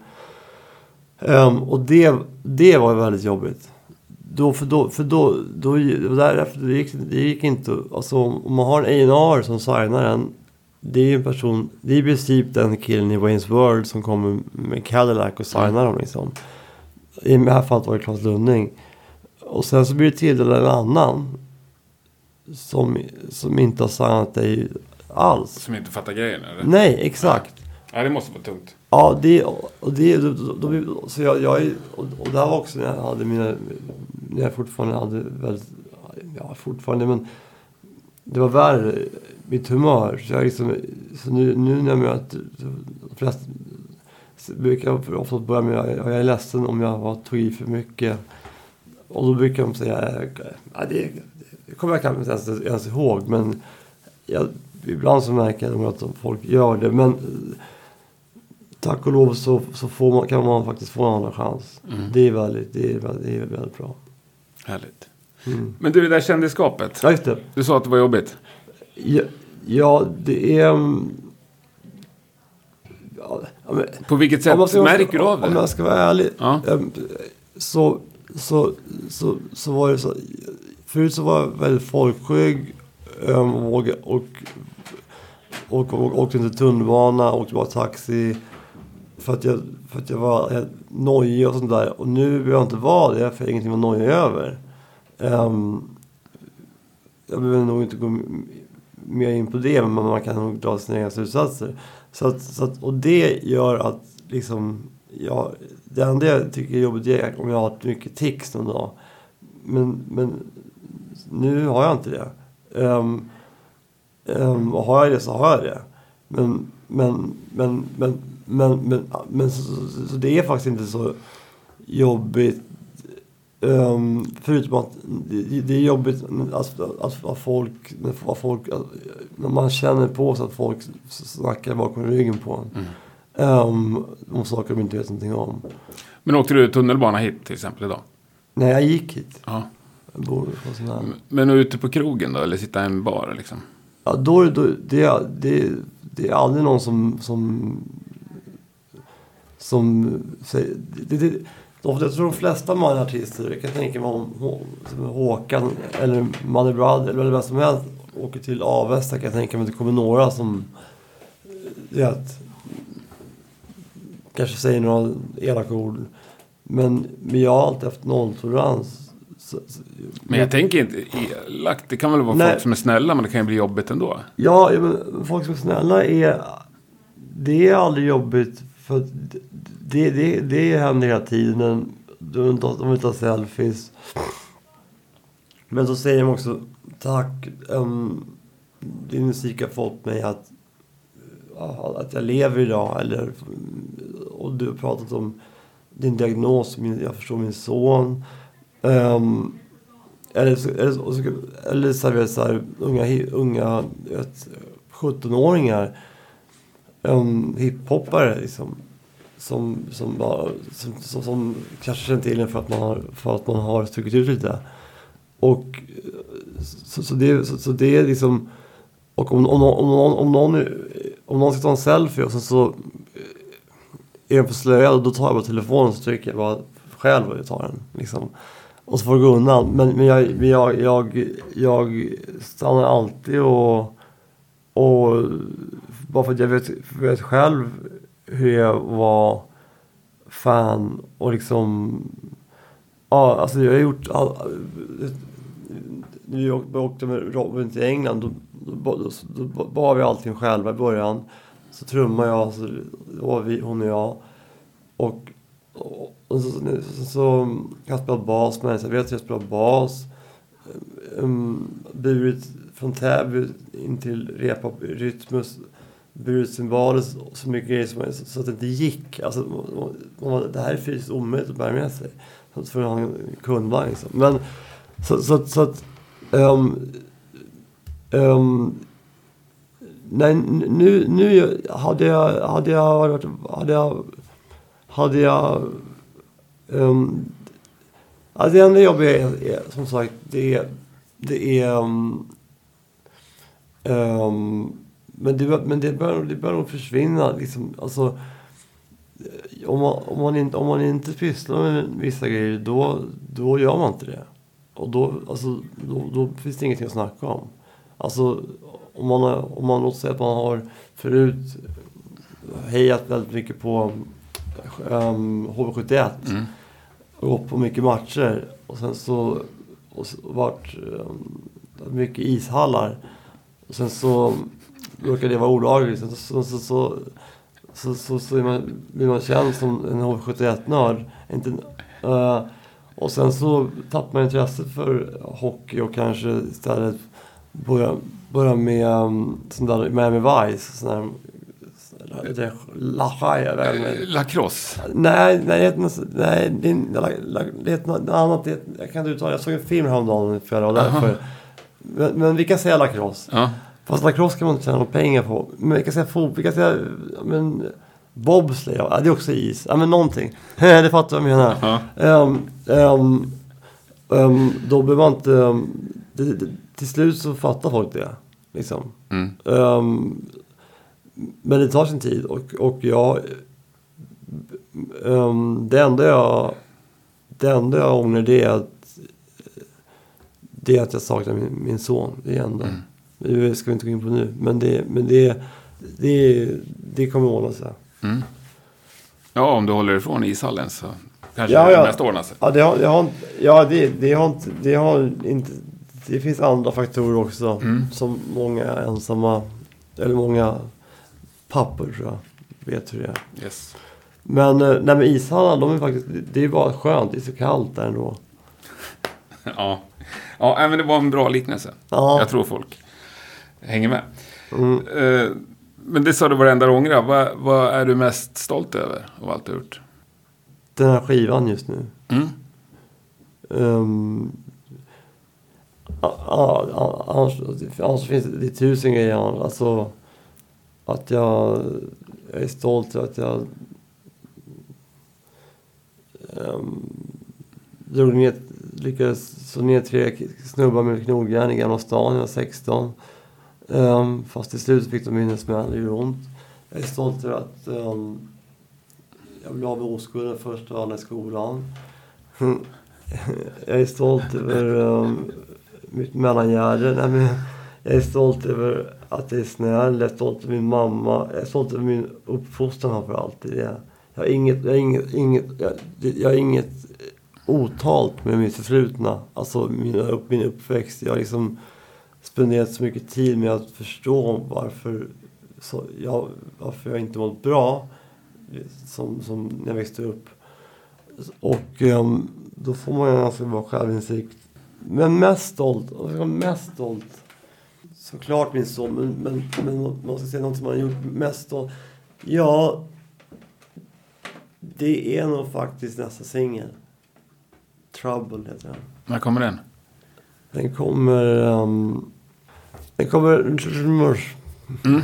Speaker 1: Ehm, och det, det var väldigt jobbigt. Då, för då, för då, då, därefter, det gick, det gick inte, alltså om man har en A&R som signar en det är ju en person, det är i princip den killen i Wayne's World som kommer med Cadillac och signar dem liksom. I det här fallet var det Claes Lunding. Och sen så blir det tilldelad en annan. Som, som inte har signat dig alls.
Speaker 2: Som inte fattar grejen eller?
Speaker 1: Nej, exakt.
Speaker 2: Ja, det måste vara tungt.
Speaker 1: Ja, det, och det, då, då, så jag, jag, och, och det här var också när jag hade mina, när jag fortfarande hade väldigt, ja fortfarande men det var värre, mitt humör. Så, jag liksom, så nu, nu när jag möter de flesta, brukar jag ofta börja med att jag är ledsen om jag var, tog i för mycket. Och då brukar de säga, ja, det, det kommer jag kanske inte ens, ens ihåg. Men jag, ibland så märker jag att folk gör det. Men tack och lov så, så får man, kan man faktiskt få en andra chans.
Speaker 2: Mm.
Speaker 1: Det är väldigt, det är väldigt, det är väldigt bra.
Speaker 2: Härligt.
Speaker 1: Mm.
Speaker 2: Men du, det där kändisskapet.
Speaker 1: Ja, just det.
Speaker 2: Du sa att det var jobbigt.
Speaker 1: Ja, ja det är... mm, Ja, men,
Speaker 2: På vilket sätt
Speaker 1: om ska-
Speaker 2: märker du av
Speaker 1: Om
Speaker 2: det?
Speaker 1: jag ska vara ärlig.
Speaker 2: Ja.
Speaker 1: Ehm, Så, så, så, så var det så. Förut så var jag väldigt folkskygg. ehm, Och, och, och, och åkte inte tunnelbana, åkte bara taxi. För att jag, för att jag var nojig och sånt där. Och nu behöver jag inte vara det, för jag har ingenting att vara nojig över. Um, jag behöver nog inte gå mer in på det, men man kan nog dra sina egna slutsatser. Så att, så att, och det gör att liksom, ja, det enda jag tycker är jobbigt är om jag har mycket tics någon dag. Men, men nu har jag inte det. Um, um, och har jag det så har jag det. Men, men, men, men, men, men, men så, så, så det är faktiskt inte så jobbigt. Um, förutom att det, det är jobbigt att, att, att folk, att folk, att, när man känner på sig att folk snackar bakom ryggen på en. Um, om saker de inte vet någonting om.
Speaker 2: Men åkte du tunnelbana hit till exempel idag?
Speaker 1: När jag gick hit,
Speaker 2: Ja.
Speaker 1: jag bor på sån här.
Speaker 2: Men ute på krogen då? Eller sitta i en bar liksom?
Speaker 1: Ja, då, då, det, det, det är aldrig någon som, som, som säger... Det, det, de, jag tror de flesta manliga artister, jag kan tänka mig om Håkan eller Mother Brother eller vem som helst åker till Avesta kan jag tänka mig att det kommer några som vet, kanske säger några elaka ord. Men, men jag har alltid haft nolltolerans. Så, så,
Speaker 2: Men jag tänker inte elakt. Det kan väl vara
Speaker 1: Nej.
Speaker 2: folk som är snälla, men det kan ju bli jobbigt ändå.
Speaker 1: Ja, ja, men folk som är snälla är... Det är aldrig jobbigt. För det, det, det händer hela tiden. De vill ta, de vill ta selfies. Men så säger de också tack. Um, din musik har fått mig att, att jag lever idag. Eller, och du har pratat om din diagnos. Min, jag förstår min son. Um, eller så, eller, så, eller så, så här, unga, unga 17-åringar en hiphoppare liksom. Som, som, bara, som, som, som kanske känner till en för att man har, för att man har stuckit ut lite. Och så, så, det, så, så det är liksom... Och om, om, någon- om, någon, om, någon, om någon ska ta en selfie och sen så eh, är den för slöad, då tar jag bara telefonen och så trycker jag bara själv och jag tar den. Liksom. Och så får det gå undan. Men, men jag, men jag, jag, jag stannar alltid och, och bara för att jag vet, vet själv hur jag var fan och liksom ja, alltså jag har gjort all, när vi åkte, åkte med Robin till England då, då, då, då, då bar vi allting själva i början. Så trummade jag, så då var vi, hon och jag. Och, och, och så, så, så, så jag spela bas med henne, så jag vet att jag spelar bas. Um, burit från Täby in till repa Rytmus. Burit cymbaler och så mycket grejer som, så, så att det inte gick. Alltså, man- man, det här är fysiskt omöjligt att bära med sig. Så för att ha en kundvagn liksom. Men så, så, så att... Um, um, nej, nu, nu hade jag, hade jag varit, hade jag, hade jag, um, alltså det enda jobbiga är, är som sagt, det är, det är, um, um, men det, men det bör, det bör nog försvinna liksom, alltså, om man, om man inte, om man inte pysslar med vissa grejer, då, då gör man inte det. Och då, alltså, då, då finns det ingenting att snacka om. Alltså, om man, har- om man låter säga att man har förut hejat väldigt mycket på um, HV71
Speaker 2: Mm.
Speaker 1: och gått på mycket matcher och sen så och varit um, mycket ishallar. Och sen så råkar det vara olagligt. Sen så, så, så, så, så, så, man, blir man känd som en HV71-nörd. Inte, eh, och sen så tappar man intresset för hockey och kanske istället börjar börja med um, sån där Miami Vice. Sån där.
Speaker 2: Lacrosse.
Speaker 1: Nej, nej, det heter något- nej, det, är- det heter något annat. Det, jag kan inte uttala Jag såg en film häromdagen för därför. men, men vi kan säga lacrosse.
Speaker 2: Ja.
Speaker 1: Fast lacrosse kan man inte tjäna några pengar på. Men vi kan säga fotboll, vi kan säga men, bobsleigh, ja, det är också is. Ja men någonting. [laughs] det fattar vad jag menar. Ehm, ehm, ehm, då behöver man inte... ehm, det, det, till slut så fattar folk det. Liksom.
Speaker 2: Mm.
Speaker 1: Ehm, men det tar sin tid och, och jag... ehm, det enda jag... Det enda jag ångrar det är att... Det är att jag saknar min, min son. Det är enda.
Speaker 2: Mm.
Speaker 1: Det ska vi inte gå in på nu. Men det, men det, det, det kommer ordna sig.
Speaker 2: Mm. Ja, om du håller ifrån ishallen så kanske
Speaker 1: Ja,
Speaker 2: det
Speaker 1: ja.
Speaker 2: mest ordnar sig.
Speaker 1: Ja, det har, det har, ja det, det har. Det, har inte det finns andra faktorer också.
Speaker 2: Mm.
Speaker 1: Som många ensamma... Eller många pappor tror jag vet hur det är.
Speaker 2: Yes.
Speaker 1: Men, eh, nej, men ishallarna, de är faktiskt... Det är bara skönt. Det är så kallt där ändå. [laughs]
Speaker 2: Ja. ja, men det var en bra liknelse.
Speaker 1: Ja.
Speaker 2: Jag tror folk hänger med.
Speaker 1: Mm.
Speaker 2: Eh, Men det sa du var det enda du ångrar. Vad, vad är du mest stolt över av allt du har gjort?
Speaker 1: Den här skivan just nu.
Speaker 2: Mm.
Speaker 1: Um, annars, annars finns det, tusen grejer. Alltså att jag, jag är stolt över att jag um, drog ner, lyckades slå ner tre snubbar med knogjärn i Gamla stan när jag var 16. Um, fast till slut fick de in en smäll, det gjorde ont. Jag är stolt över att um, jag blev av med oskulden första dagen i skolan. [laughs] Jag är stolt över um, mitt mellangärde. Nej, men Jag är stolt över att jag är snäll. Jag är stolt över min mamma. Jag är stolt över min uppfostran framför allt. Det. Jag har inget, jag har inget, inget, jag, jag har inget otalt med mitt förflutna. Alltså min, upp, min uppväxt. Jag har liksom spenderat så mycket tid med att förstå varför, så, jag, varför jag inte mått bra som, som när jag växte upp. Och ehm, då får man ganska bra självinsikt. Men mest stolt, mest stolt. Såklart min son, men, men, men man ska säga något som man har gjort mest stolt. Ja, det är nog faktiskt nästa singel. Trouble heter den.
Speaker 2: När kommer den?
Speaker 1: Den kommer... ehm, den kommer...
Speaker 2: Mm.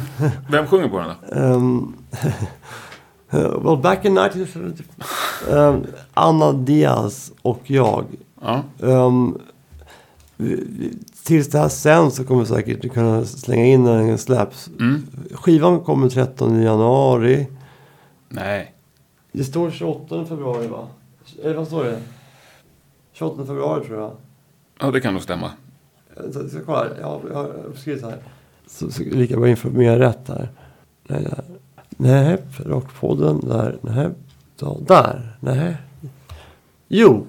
Speaker 2: Vem sjunger på den då?
Speaker 1: Um, [laughs] well, back in 1970, um, Anna Diaz och jag.
Speaker 2: Ja.
Speaker 1: Um, tills det här sen så kommer vi säkert kunna slänga in när den släpps.
Speaker 2: Mm.
Speaker 1: Skivan kommer 13 januari.
Speaker 2: Nej.
Speaker 1: Det står 28 februari va? Eller vad står det? 28 februari tror jag.
Speaker 2: Ja, det kan nog stämma.
Speaker 1: Ska- ska kolla här. Jag har, jag har uppskrivit här. Så, så lika bra informera rätt här. Nej, där. Nej, Rockpodden. Där. Nej, då, där. Nej. Jo.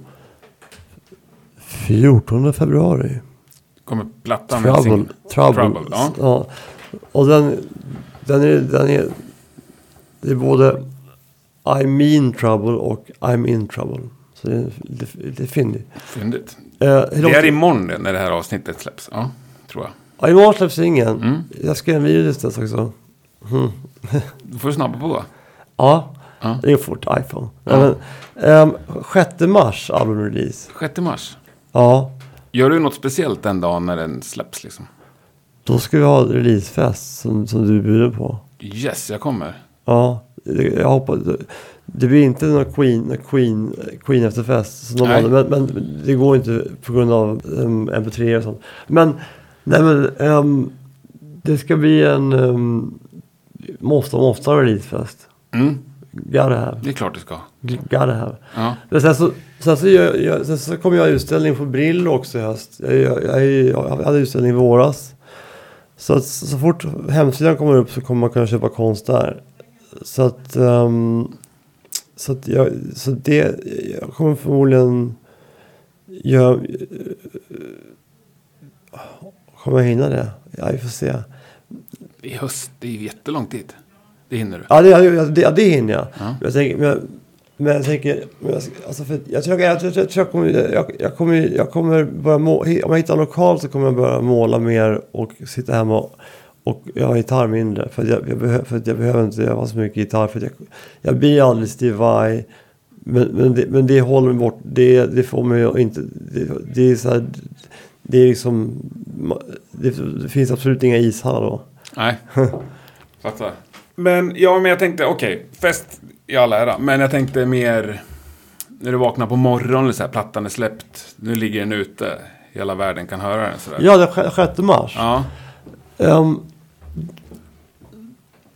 Speaker 1: 14 februari.
Speaker 2: Kommer plattan med
Speaker 1: Trouble. Trouble.
Speaker 2: Trouble, ja.
Speaker 1: ja. Och den, den, är, den är... Det är både I mean trouble och I'm in trouble. Så det är lite fyndigt.
Speaker 2: Fyndigt.
Speaker 1: Eh, hur
Speaker 2: Det är imorgon när det här avsnittet släpps. Ja, tror jag.
Speaker 1: Ja, imorgon släpps singeln.
Speaker 2: Mm.
Speaker 1: Jag ska göra en video tills dess också. Mm.
Speaker 2: Du får snabba på.
Speaker 1: Ja,
Speaker 2: Ja.
Speaker 1: det är fort iPhone.
Speaker 2: Ja.
Speaker 1: Men, ehm, 6 mars albumrelease.
Speaker 2: 6 mars.
Speaker 1: Ja,
Speaker 2: Gör du något speciellt den dagen när den släpps liksom?
Speaker 1: då ska vi ha releasefest som, som du bjuder på.
Speaker 2: Yes, jag kommer.
Speaker 1: Ja, jag hoppas. Det, det blir inte någon Queen, Queen, Queen efterfest som de. Men, men det går inte på grund av um, MP3 och sånt. Men, nej men. ehm, det ska bli en um, måste, måste ha releasefest.
Speaker 2: Mm,
Speaker 1: Gotta have.
Speaker 2: det är klart du ska.
Speaker 1: Gotta have.
Speaker 2: Ja.
Speaker 1: Men sen så, sen så, gör, jag, sen så kommer jag utställning på Brillo också i höst. Jag, jag, jag, jag hade utställning i våras. Så, att, så fort hemsidan kommer upp så kommer man kunna köpa konst där. Så att, ehm, så jag, så det, jag kommer förmodligen göra, kommer jag hinna det? Ja, vi får se.
Speaker 2: I höst, det är ju jättelångt dit. Det hinner du.
Speaker 1: Ja, det, det, det, ja, det hinner jag.
Speaker 2: Ja.
Speaker 1: Jag tänker, men jag, men jag tänker, men jag, alltså för, jag tror jag, jag, jag, tror jag, kommer, jag, jag kommer, jag kommer börja må, om jag hittar en lokal så kommer jag börja måla mer och sitta hemma och, och jag har gitarr mindre. För att jag, jag, för jag behöver inte öva så mycket gitarr. För jag, jag blir alldeles Steve Vai. Men, men, det, men det håller mig bort. Det, det får mig inte... Det, det är så här, det är liksom, det, det finns absolut inga ishallar då.
Speaker 2: Nej, [laughs] fattar. Men ja, men jag tänkte, okej, fest i all ära. Men jag tänkte mer när du vaknar på morgonen, så här, plattan är släppt. Nu ligger den ute. Hela världen kan höra den sådär.
Speaker 1: Ja, den 6 mars.
Speaker 2: Ja.
Speaker 1: Ehm,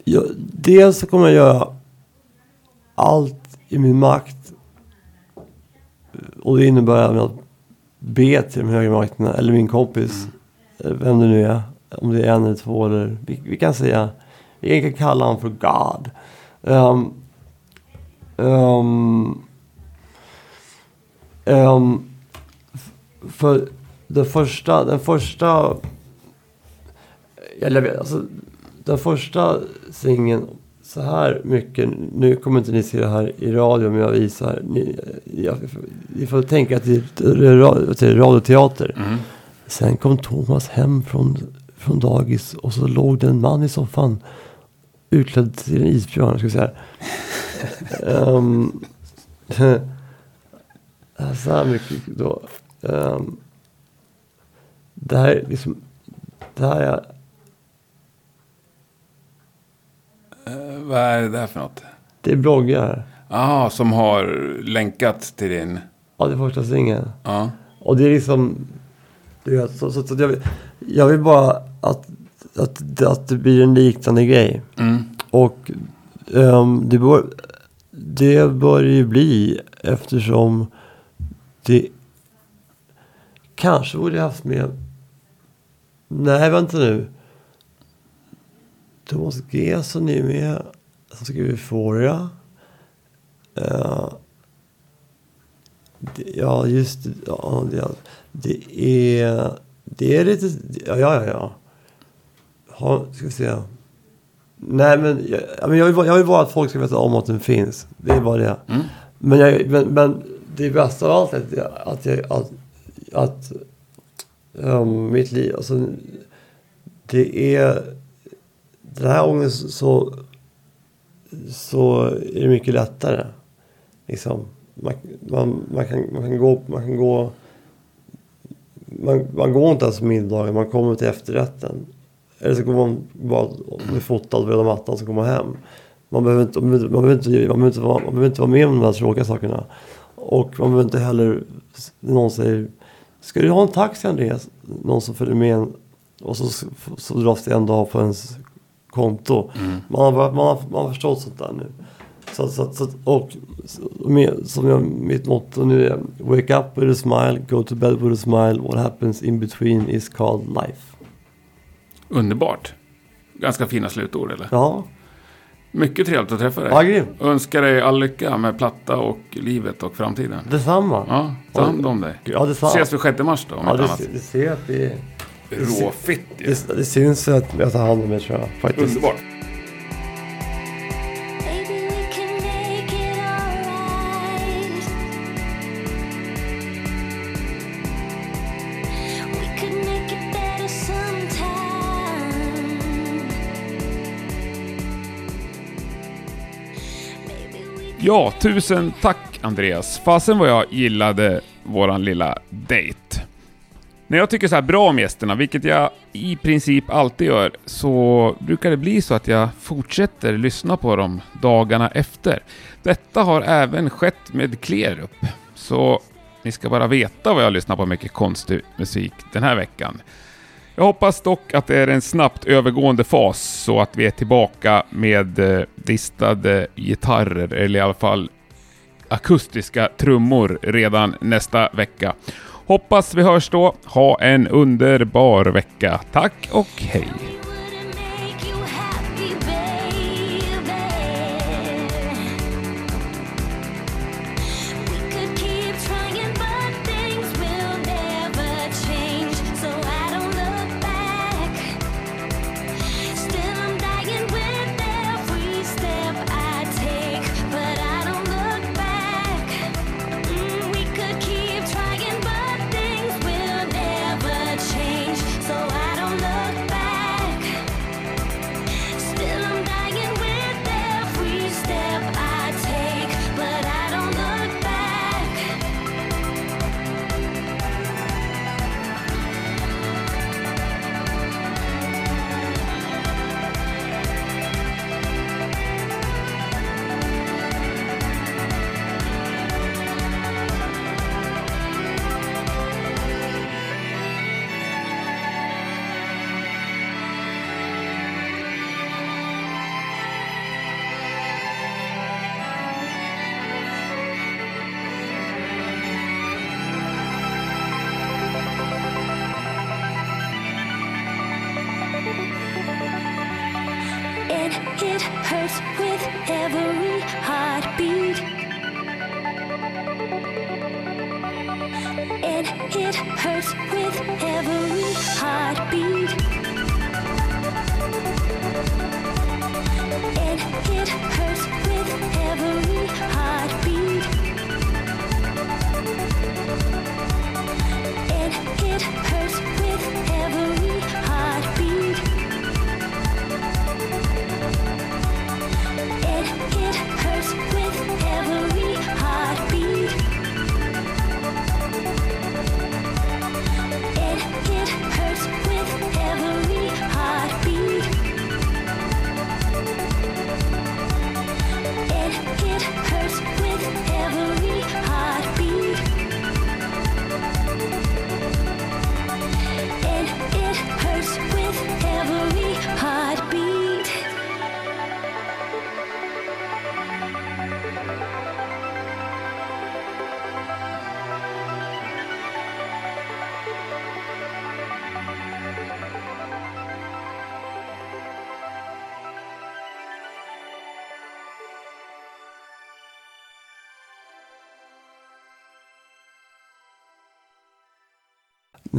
Speaker 1: ja, dels så kommer jag göra allt i min makt. Och det innebär även att be till de högre makterna, eller min kompis, eh, vem det nu är. Om det är en eller två eller vi, vi kan säga, vi kan kalla honom för God. Ehm, ehm, f- för den första, den första eller jag alltså, den första singeln, så här mycket, nu kommer inte ni se det här i radio men jag visar, ni, jag, ni får tänka till, till radioteater.
Speaker 2: Mm.
Speaker 1: Sen kom Thomas hem från, från dagis och så låg det en man i soffan utklädd till en isbjörn, ska säga. [laughs] [laughs] um, så här mycket då. Um, det här är liksom, det här är
Speaker 2: Eh, vad är det där för något?
Speaker 1: Det är bloggar.
Speaker 2: Jaha, som har länkat till din...
Speaker 1: Ja, det är första singeln.
Speaker 2: Ja.
Speaker 1: Och det är liksom... Du vet, så, så, så jag, vill, jag vill bara att, att, att det blir en liknande grej.
Speaker 2: Mm.
Speaker 1: Och ehm, det, bör, det bör ju bli eftersom det kanske borde haft med... Nej, vänta nu. Thomas Gesson är med. Som skriver Euphoria. Uh, det, ja, just det. Ja, det, det är... Det är lite... Ja, ja, ja. Ha, ska vi se. Nej, men jag, men jag, vill, jag vill bara att folk ska veta om att den finns. Det är bara det.
Speaker 2: Mm.
Speaker 1: Men, jag, men, men det bästa av allt är att, jag, att, att um, mitt liv, alltså det är den här gången så, så, är det mycket lättare. Liksom. Man, man, man, kan, man kan gå, man kan gå man, man går inte ens på middagen, man kommer till efterrätten. Eller så går man bara och blir fotad på röda mattan så går man hem. Man behöver inte, man behöver, man behöver inte, man behöver inte, vara, man behöver inte vara med om de här tråkiga sakerna. Och man behöver inte heller, någon säger Ska du ha en taxi Andreas? Någon som följer med en, och så, så dras det en dag på ens konto. Man, har, man, har, man har förstått sånt där nu. Så, så, så, och med, som jag, mitt motto nu är Wake up with a smile, go to bed with a smile, what happens in between is called life.
Speaker 2: Underbart. Ganska fina slutord, eller?
Speaker 1: Ja,
Speaker 2: Mycket trevligt att träffa dig.
Speaker 1: ja grym.
Speaker 2: Önskar dig all lycka med platta och livet och framtiden.
Speaker 1: Detsamma.
Speaker 2: Ja, ta hand om dig.
Speaker 1: Ja, detsamma.
Speaker 2: Ses vi 6 mars då, om
Speaker 1: Ja,
Speaker 2: inte
Speaker 1: det,
Speaker 2: annat.
Speaker 1: det ser att det,
Speaker 2: Råfitt ju.
Speaker 1: det, det syns att jag tar hand om mig tror jag. Faktiskt.
Speaker 2: Underbart. Ja, tusen tack Andreas. Fasen vad jag gillade våran lilla dejt. När jag tycker så här bra om gästerna, vilket jag i princip alltid gör, så brukar det bli så att jag fortsätter lyssna på dem dagarna efter. Detta har även skett med Klerup, så ni ska bara veta vad jag lyssnar på mycket konstig musik den här veckan. Jag hoppas dock att det är en snabbt övergående fas så att vi är tillbaka med eh, distade gitarrer, eller i alla fall akustiska trummor redan nästa vecka. Hoppas vi hörs då. Ha en underbar vecka. Tack och hej!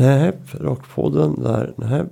Speaker 1: Nej, Rockpodden där. Nej.